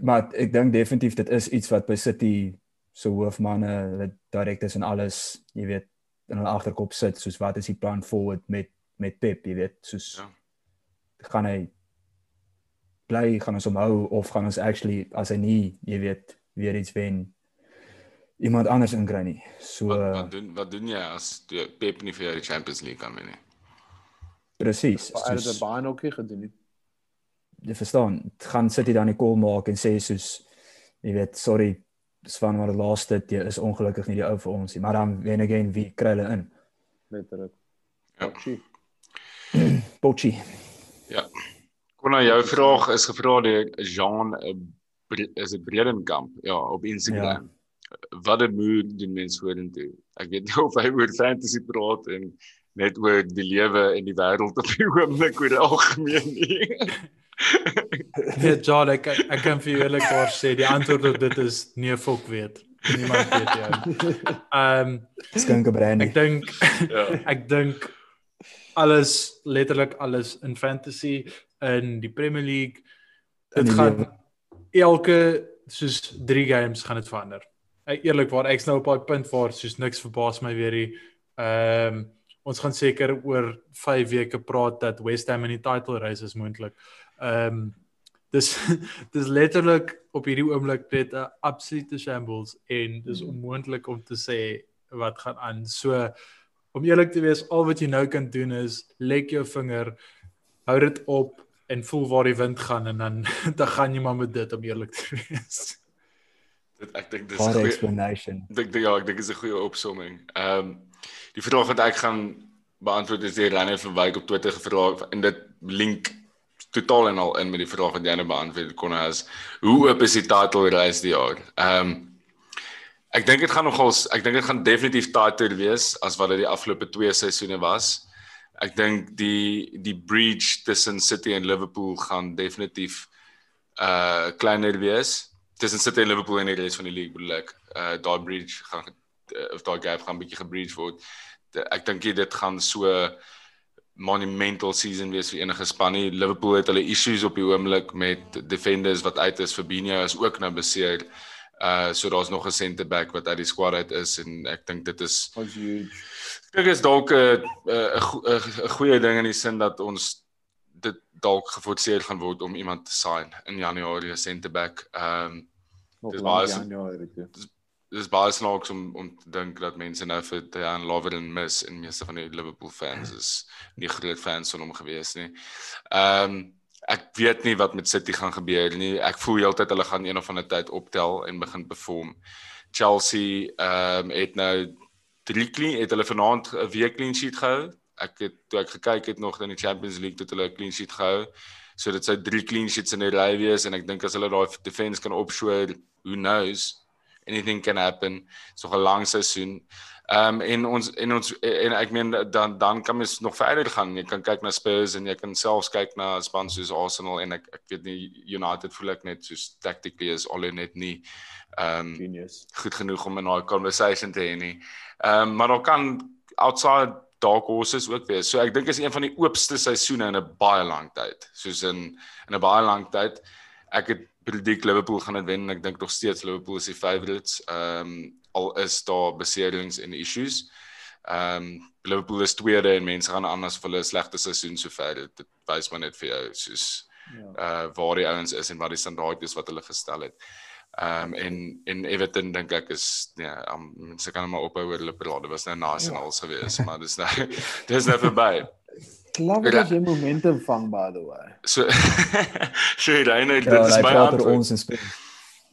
maar ek dink definitief dit is iets wat by City so hoofmanne, hulle direkteurs en alles, jy weet, in hulle agterkop sit soos wat is die plan forward met met Pep, jy weet, soos ja. gaan hy bly gaan ons omhou of gaan ons actually as hy nie, jy weet, weer iets wen iemand anders inkry nie. So wat, wat doen wat doen jy as Pep nie vir die Champions League kan wen nie? Presies. Hy het baie ook gedoen. Jy verstaan, gaan sit hy dan die call maak en sê soos jy weet, sorry, Svan maar die laaste jy is ongelukkig nie die ou vir ons nie, maar dan wen again wie kry hulle in? Letterlik. Ja. Pochi. (clears throat) Pochi. Ja. Kon nou jou vraag is gevra deur Jean eh, is dit Bredenkamp ja op Instagram. Ja wat 'n mood doen mense vorentoe. Ek weet nie (laughs) of hy oor fantasy praat en net oor die lewe en die wêreld op die (laughs) oomblik oor algemeen nie. (laughs) (laughs) Ja, John, ek ek kan vir julle kort sê die antwoord op dit is nee, fok weet. Niemand weet jou. Ehm skinke brandy. Ek dink ja. (laughs) ek dink alles letterlik alles in fantasy in die Premier League dit gaan elke soos 3 games gaan dit verander eerlikwaar ek's nou op daai punt waar soos niks verbaas my weer nie. Ehm um, ons gaan seker oor 5 weke praat dat West Ham in die title race is moontlik. Ehm um, dis (laughs) dis letterlik op hierdie oomblik net 'n absolute shambles en dis hmm. onmoontlik om te sê wat gaan aan. So om eerlik te wees, al wat jy nou kan doen is lek jou vinger, hou dit op en voel waar die wind gaan en dan (laughs) dan gaan jy maar met dit om eerlik te wees. Dit ek dink dis 'n goeie explanation. Dink ja, ek dink dit is 'n goeie opsomming. Ehm um, die vraag wat ek gaan beantwoord is deur Renner van Wyk op Twitter gevra en dit link totaal en al in met die vraag wat jy nou beantwoord kon as hoe oop is die title race die jaar? Ehm um, ek dink dit gaan nogals ek dink dit gaan definitief tighter wees as wat dit die afgelope 2 seisoene was. Ek dink die die bridge tussen City en Liverpool gaan definitief uh kleiner wees tussen City en Liverpool en die res van die league bedoel ek uh daai bridge gaan uh, of daai gap gaan bietjie gebridge word. De, ek dink dit gaan so monumental season wees vir enige span nie. Liverpool het hulle issues op die oomblik met defenders wat uit is. Fabinho is ook nou beseer. Uh so daar's nog 'n center back wat uit die squad uit is en ek dink dit is was huge. Dit is dalk 'n 'n goeie ding in die sin dat ons dit dalk geforseer gaan word om iemand te sign in Januarie 'n center back. Ehm um, dis baie. Dis, dis baie snaaks om om te dink dat mense nou vir Dejan Lovren mis en meeste van die Liverpool fans is nie groot fans van hom gewees nie. Ehm um, ek weet nie wat met City gaan gebeur nie. Ek voel heeltyd hulle gaan een of ander tyd optel en begin perform. Chelsea ehm um, het nou drie clean het hulle vanaand 'n week clean sheet gehou ek het toe ek gekyk het nog in die Champions League tot hulle 'n clean sheet gehou. So dit sou drie clean sheets in 'n ry wees en ek dink as hulle daai defense kan opshow, who knows, anything can happen. So 'n lang seisoen. Ehm um, en ons en ons en ek meen dan dan kan mens nog verder gaan. Jy kan kyk na Spurs en jy kan selfs kyk na span soos Arsenal en ek ek weet nie United voel ek net soos tactically is al net nie ehm um, goed genoeg om 'n daai conversation te hê nie. Ehm um, maar dan kan outside dark horses ook wees. So ek dink is een van die oopste seisoene in 'n baie lang tyd. Soos in in 'n baie lang tyd. Ek het predict Liverpool gaan dit wen en ek dink nog steeds Liverpool is die favourites. Ehm um, al is daar beserings en issues. Ehm um, Liverpool is tweede en mense gaan anders vir hulle slegte seisoen sover. Dit wys maar net vir jou soos ja. uh waar die ouens is en wat die standaard is wat hulle gestel het. Ehm um, en en Everton dink ek is ja, um, mense kan maar ophou oor hulle praat. Dit was nou nasionals ja. gewees, maar dis nou (laughs) dis nou verby. (laughs) Klop dat jy momentum vang by the way. So (laughs) Sy Reiner, dit ja, is my antwoord ons in speel.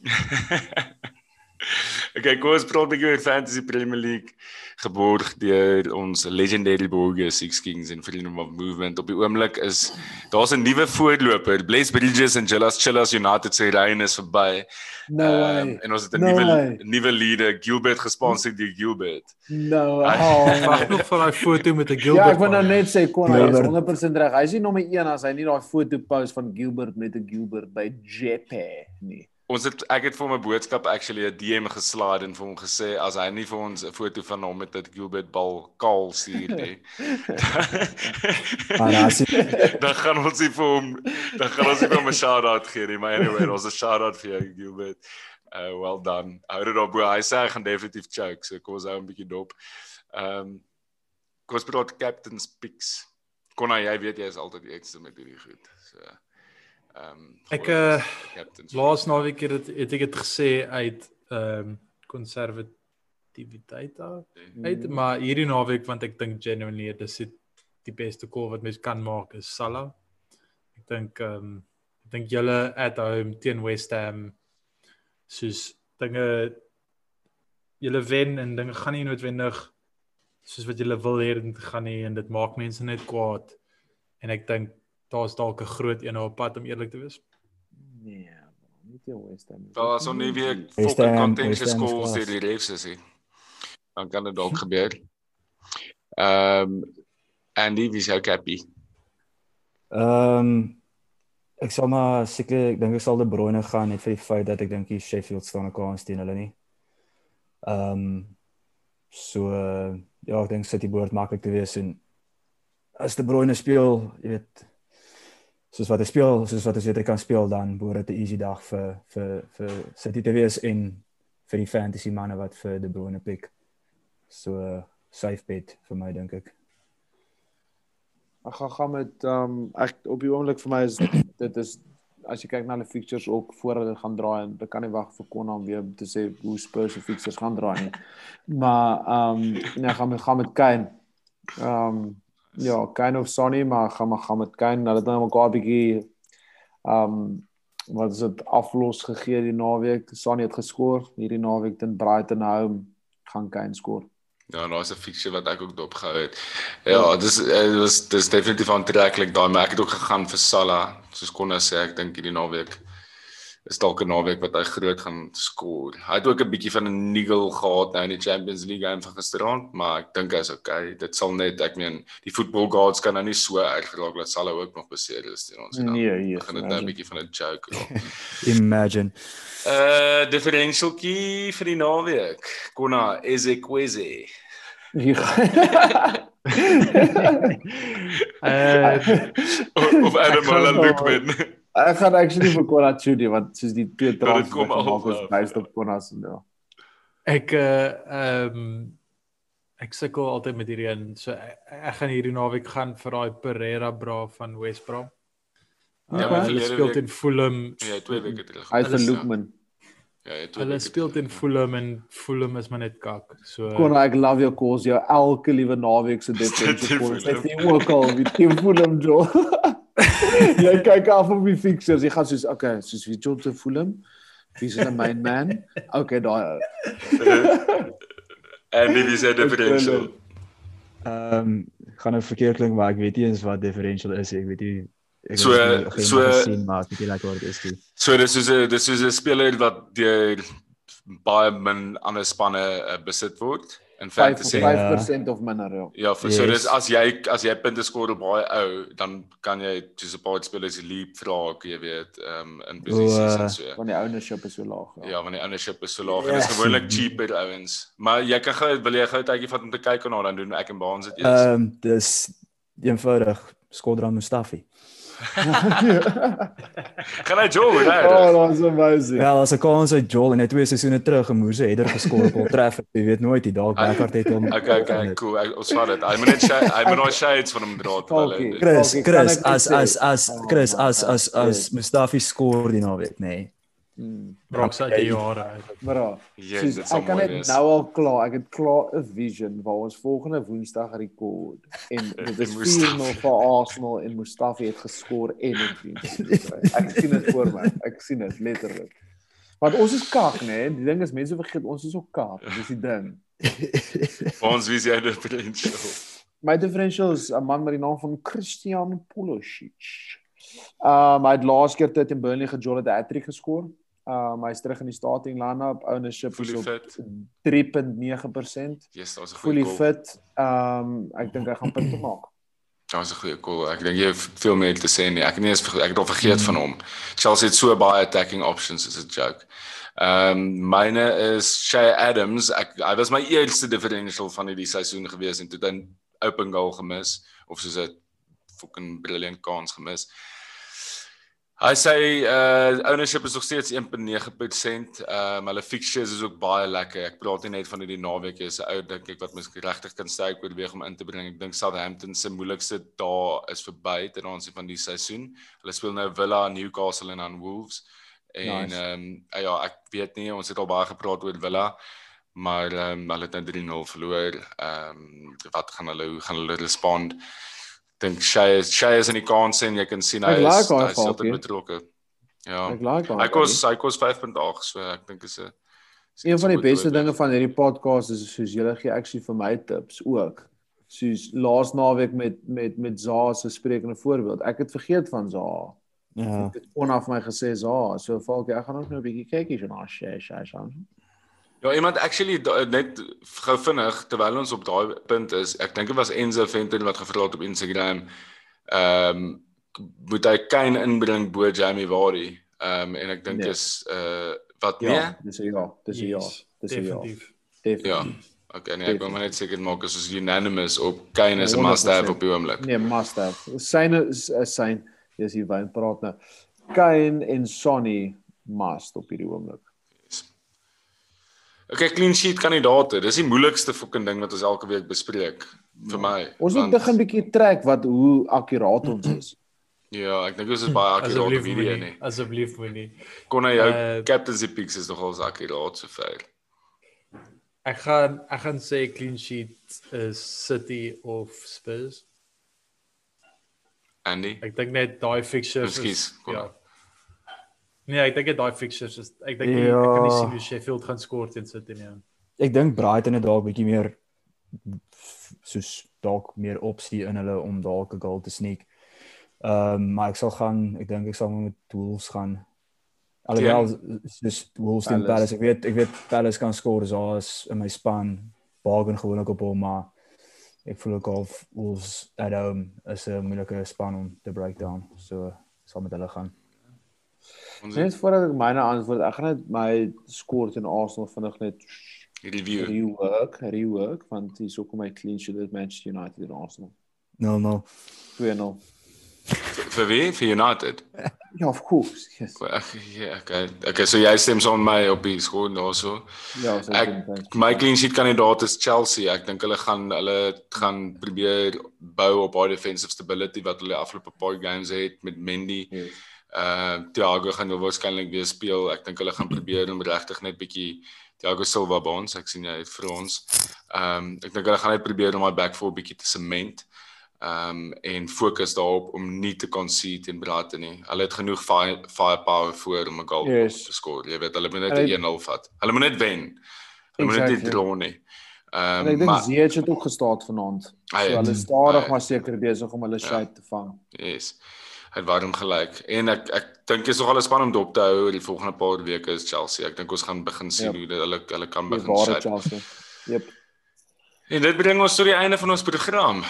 (laughs) okay, kom ons praat 'n bietjie oor Fantasy Premier League geborg deur ons legendary Borgia Six Kings en Freedom of Movement. Op die oomblik is daar's 'n nuwe voorloper, Bless Bridges en Chillas Chillas United se reën is verby. No um, en ons het 'n no nuwe nuwe leader, Gilbert gesponsor deur Gilbert. No. Oh, wag nog vir daai foto met 'n Gilbert. Ja, ek wil nou net sê kon hy is 100% reg. Hy is nie nommer 1 as hy nie daai foto post van Gilbert met 'n Gilbert by Jeppe nie. Ons het ek het vir hom 'n boodskap actually 'n DM geslaai en vir hom gesê as hy nie vir ons 'n foto van hom met 'n Gilbert bal kaal stuur nie. (laughs) (laughs) Dan gaan ons nie vir hom dan gaan ons nie vir hom 'n shout out gee nie, maar anyway, ons 'n shout out vir jou Gilbert. Uh well done. Hou dit op, bro. Hy sê hy gaan definitief choke, so kom ons hou 'n bietjie dop. Ehm um, kom ons praat captain's picks. Konna, jy weet jy is altyd die ekste met hierdie goed. So ehm um, Ek, uh, Laas naweek het dit het ek dit gesê uit ehm um, konservatiwiteit uit, uit maar hierdie naweek want ek dink genuinely dis die, die beste call wat mens kan maak is Salah. Ek dink ehm um, ek dink julle at home teen West Ham soos dinge julle wen en dinge gaan nie noodwendig soos wat julle wil hê dit gaan nie en dit maak mense net kwaad. En ek dink daar's dalk 'n groot een op pad om eerlik te wees. Nee, man, nie teen West Ham. Daar is nog nie weer fucking goals klas. deur die refs is. nie. Dan kan dit dalk gebeur. Ehm um, Andy, wie is jou cappy? Ehm ek sal maar seker ek dink ek sal De Bruyne gaan net vir die feit dat ek dink die Sheffield staan 'n kans teen hulle nie. Ehm so uh, ja, ek dink City behoort maklik te wees en as De Bruyne speel, jy weet soos wat hy speel, soos wat hy hy kan speel dan behoort dit 'n easy dag vir vir vir City te wees en vir die fantasy manne wat vir De Bruyne pick. So uh, safe bet vir my dink ek. Ek gaan gaan met ehm um, ek op die oomblik vir my is (clears throat) dit is as jy kyk na hulle fixtures ook voor hulle gaan draai en ek kan nie wag vir Konna om weer te sê hoe Spurs se fixtures gaan draai nie. Maar ehm um, nee, gaan met gaan met Kane. Ehm um, ja, Kane of Sonny, maar gaan maar gaan met Kane. Hulle het nou mekaar 'n bietjie ehm um, wat is dit aflos gegee die naweek. Sonny het geskoor hierdie naweek teen Brighton home gaan Kane skoor. Ja, daar's 'n fixture wat ek ook dopgehou het. Ja, dis eh, dit was dis definitief aantreklik daai, maar ek het ook gegaan vir Salah. Soos Konna sê, ek dink hierdie naweek is dalk 'n naweek wat hy groot gaan skoor. Hy het ook 'n bietjie van 'n niggle gehad nou in die Champions League game van gisteraand, maar ek dink hy's okay. Dit sal net, ek meen, die football gods kan nou nie so erg raak dat Salah ook nog beseer is teen ons nie. Nee, hier. begin dit nou 'n bietjie van 'n joke raak. (laughs) Imagine. Uh differentialkie vir die naweek. Konna Ezekweze. (laughs) (laughs) Hier. Uh of Adam gaan Holland nou- Lookman. Ek gaan actually vir Konna Chudi want soos die twee dit trans kom is af, based ja. op Konna se ja. ek uh ehm ek sukkel altyd met hierdie een. So ek, ek gaan hierdie naweek gaan vir daai Pereira bra van West Brom. Ja, Ja, maar hulle speel teen Fulham. Ja, twee weke terug. Hy is Hulle vir is- Lookman. Ja, ja, twee Hulle speel teen. Fulham en Fulham is maar net kak. So Konna, ek love jou calls, jou elke liewe naweek se defensive. Fulham. Dit is ook al wie teen Fulham jo. (laughs) (laughs) jy kyk af op die fixtures, jy gaan soos okay, soos wie John te Fulham. Wie is hulle main man? Okay, daai. (laughs) En wie is die differential? Ehm um, gaan nou verkeerd klink maar ek weet nie eens wat differential is. nie. Ek weet nie ek So- geen so- gesien maar weet nie lekker wat dit is nie. So dis soos 'n dis soos 'n speler wat deur baie min ander spanne uh, besit word in 5 fantasy. Ja. 5% of minder, ja. Ja, vir, so Yes. dis as jy as jy punte skoor op baie ou, dan kan jy soos 'n paar spelers leapfrog, jy weet, ehm um, in posisies O, uh, en so. Want die ownership is so laag. Ja, want die ownership is so laag en Ja. dis gewoonlik cheaper ouens. Maar jy kan gou wil jy gou 'n tydjie vat om te kyk hoe dan doen ek en Baans dit eers. Ehm um, dis eenvoudig Skodran Mustafi. (laughs) Gaan hy jol, oh, right? that's amazing. Wel, as 'n kans uit Joel en hy twee seisoene terug 'n moerse header geskor op Trafford. Jy weet nooit, die dalk Beckhart het hom. Okay, okay, cool. Ek ons vat dit. Hy moet net sy hy moet daai shades van hom dra terwyl hy Falkie. Chris, Chris, ek as as as Oh Chris my as as as. Mustafi skoor die naweek, nê. Nee. Hmm. Brock se die jare. Bra. Ja, Soos, dit sal ek kan wees. nou al klaar, ek het klaar 'n vision waar ons volgende Woensdag rekord en (laughs) dit is Mustafi. 4-0 vir Arsenal en Mustafi het geskor en 'n clean. Ek sien dit voor my. Ek sien dit letterlik. Want ons is kak, né? Die ding is mense vergeet ons is ook kak. Dis die ding. (laughs) Ons wie jy differential? My differential is 'n man met die naam van Christian Pulisic. Um hy het laas keer dit in Burnley gejol het 'n hat-trick geskor. Um hy's terug in die starting line-up. Ownership Fully is op fit. 3.9%. Yes, daar's 'n goeie fully goal. fit. Um ek dink hy gaan punte (clears throat) maak. Is 'n goeie call. Ek dink jy het veel meer te sê nie. Ek het nie eens ek het al vergeet mm. van hom. Chelsea het so baie attacking options is 'n joke. Ehm um, myne is Shay Adams. Ek hy was my eerste differential van hierdie seisoen gewees en toe dan open goal gemis of soos 'n fucking brilliant kans gemis. Hy sê uh ownership is nog steeds 1.9%. Ehm um, hulle fixtures is ook baie lekker. Ek praat nie net van hierdie naweek is 'n ou dink ek wat mens regtig kan sê ek oorweeg om in te bring. Ek dink Southampton se moeilikste dae is verby ten aansien van die seisoen. Hulle speel nou Villa, Newcastle en dan Wolves. En ehm nice. um, ja, ek weet nie ons het al baie gepraat oor Villa, maar ehm um, hulle het nou 3-0 verloor. Ehm um, wat gaan hulle hoe gaan hulle respond? Dink Shay is Shay is in die kans en jy kan sien hy like is hy is altyd betrokke. Ja. Ek like hom. Hy kos hy kos 5.8 so ek dink is 'n Een van die beste dinge van hierdie podcast is soos julle gee actually vir my tips ook. Soos laas naweek met met met Za se sprekende voorbeeld. Ek het vergeet van Za. Ja. Ek het onaf my gesê Za, so val ek gaan ook nou 'n bietjie kykie so na Shay Shay Shay. Ja, iemand actually net gou vinnig terwyl ons op daai punt is, ek dink dit was Enzo Venter wat gevra het op Instagram. Ehm um, moet hy Kane inbring bo Jamie Vardy. Ehm um, en ek dink nee. is uh wat nee? Ja, dis ja, dis ja. Dis ja. Definitief. Ja. Okay, nee, ek wil maar net seker maak as ons unanimous op Kane is 'n must have op die oomblik. Nee, must have. Syne is syne, dis hier wyn praat nou. Kane en Sonny must op hierdie oomblik. Okay, clean sheet kandidaate. Dis die moeilikste fucking ding wat ons elke week bespreek vir ja. my. Ons moet begin bietjie trek wat hoe akkuraat ons is. Ja, ek dink ons is baie akkuraat op hierdie nie. Asseblief moenie. Kon hy jou uh, captaincy picks is nogal akkuraat so ver. Ek gaan ek gaan sê clean sheet is City of Spurs. Andy. Ek dink net daai fixtures is ja. Nee, ek dink dit daai fixtures is ek dink ja. ek kan nie sien hoe Sheffield gaan skoor teen City nie. Ek dink Brighton het dalk bietjie meer soos dalk meer opsie in hulle om dalk 'n goal te sneak. Ehm um, maar ek sal gaan, ek dink ek sal met Wolves gaan. Alhoewel soos Wolves teen Palace, ek weet ek weet Palace kan skoor so as in my span bargain gewoonlik op hom, maar ek voel ook of Wolves at home is 'n moeilike span om te break down. So sal met hulle gaan. Net voordat ek myne antwoord, ek gaan net my skort in Arsenal vinnig net review. Rework, rework want dis ook my clean sheet met Manchester United en Arsenal. No, no. 2-0. Vir wie? Vir United. (laughs) Ja, of course. Yes. Ag ja, okay. Okay, so jy stem saam met my op die skool daarso. Ja, so ek my clean sheet kandidaat is Chelsea. Ek dink hulle gaan hulle gaan probeer bou op daai defensive stability wat hulle afgelope paar games het met Mendy. Yes uh Thiago gaan nou waarskynlik weer speel. Ek dink hulle gaan probeer om regtig net bietjie Thiago Silva by ons. Ek sien het vir ons. Ehm um, ek dink hulle gaan net probeer om my back four bietjie te cement. Ehm um, en fokus daarop om nie te concede in Brighton nie. Hulle het genoeg fire, firepower voor om 'n goal yes. te skoor. Jy weet, hulle moet net 1-0 vat. Hulle moet net wen. Hulle moet net nie draw nie. Ehm um, ek dink Ziyech het ook gestaan vanaand. So hulle stadig maar seker besig om hulle ja. shape te vang. Yes het warm gelyk en ek ek dink is nogal 'n span om dop te hou die volgende paar weke is Chelsea. Ek dink ons gaan begin sien yep. hoe hulle hulle kan begin sê. Chelsea. Yep. En dit bring ons tot die einde van ons program.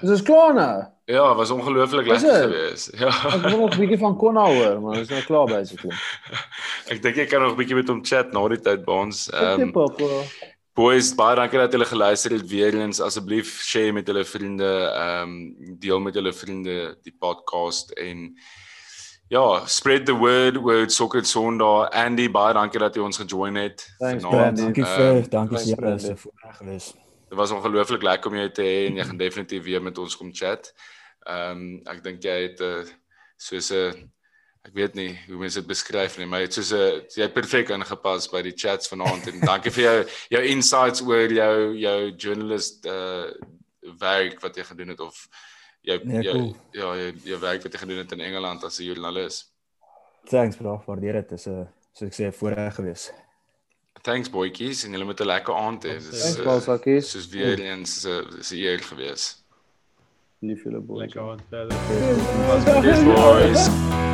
Dis is klaar nou. Ja, was ongelooflik lekker geweest. Ja. Ek wil nog 'n bietjie van Konna hoor, maar ons is nou klaar basically. (laughs) ek dink jy kan nog 'n bietjie met hom chat na die tyd by ons. Ehm um, Boys, baie dankie dat julle geluister het weer eens. Asseblief share met julle vriende, ehm um, deel met julle vriende die podcast en ja, spread the word word Soccer Sondag. Andy, baie dankie dat jy ons gejoin het. Dankie vir, um, dankie vir julle se voorreg gewees. Dit was ongelooflik lekker om jou te hê en jy gaan definitief weer met ons kom chat. Ehm um, ek dink jy het 'n uh, soos 'n ek weet nie hoe mense dit beskryf nie, maar dit soos 'n jy perfek ingepas by die chats vanaand en dankie vir jou jou insights oor jou jou journalist uh werk wat jy gedoen het of jou nee, jou cool. ja jou, jou werk wat jy gedoen het in Engeland as 'n joernalis. Thanks bro, waardeer dit. Dit is 'n soos ek sê voorreg gewees. Thanks boytjies en julle moet 'n lekker aand hê. Dis Thanks boytjies. Soos weer eens 'n eer gewees. Lief julle boys. Lekker aand verder. Boys.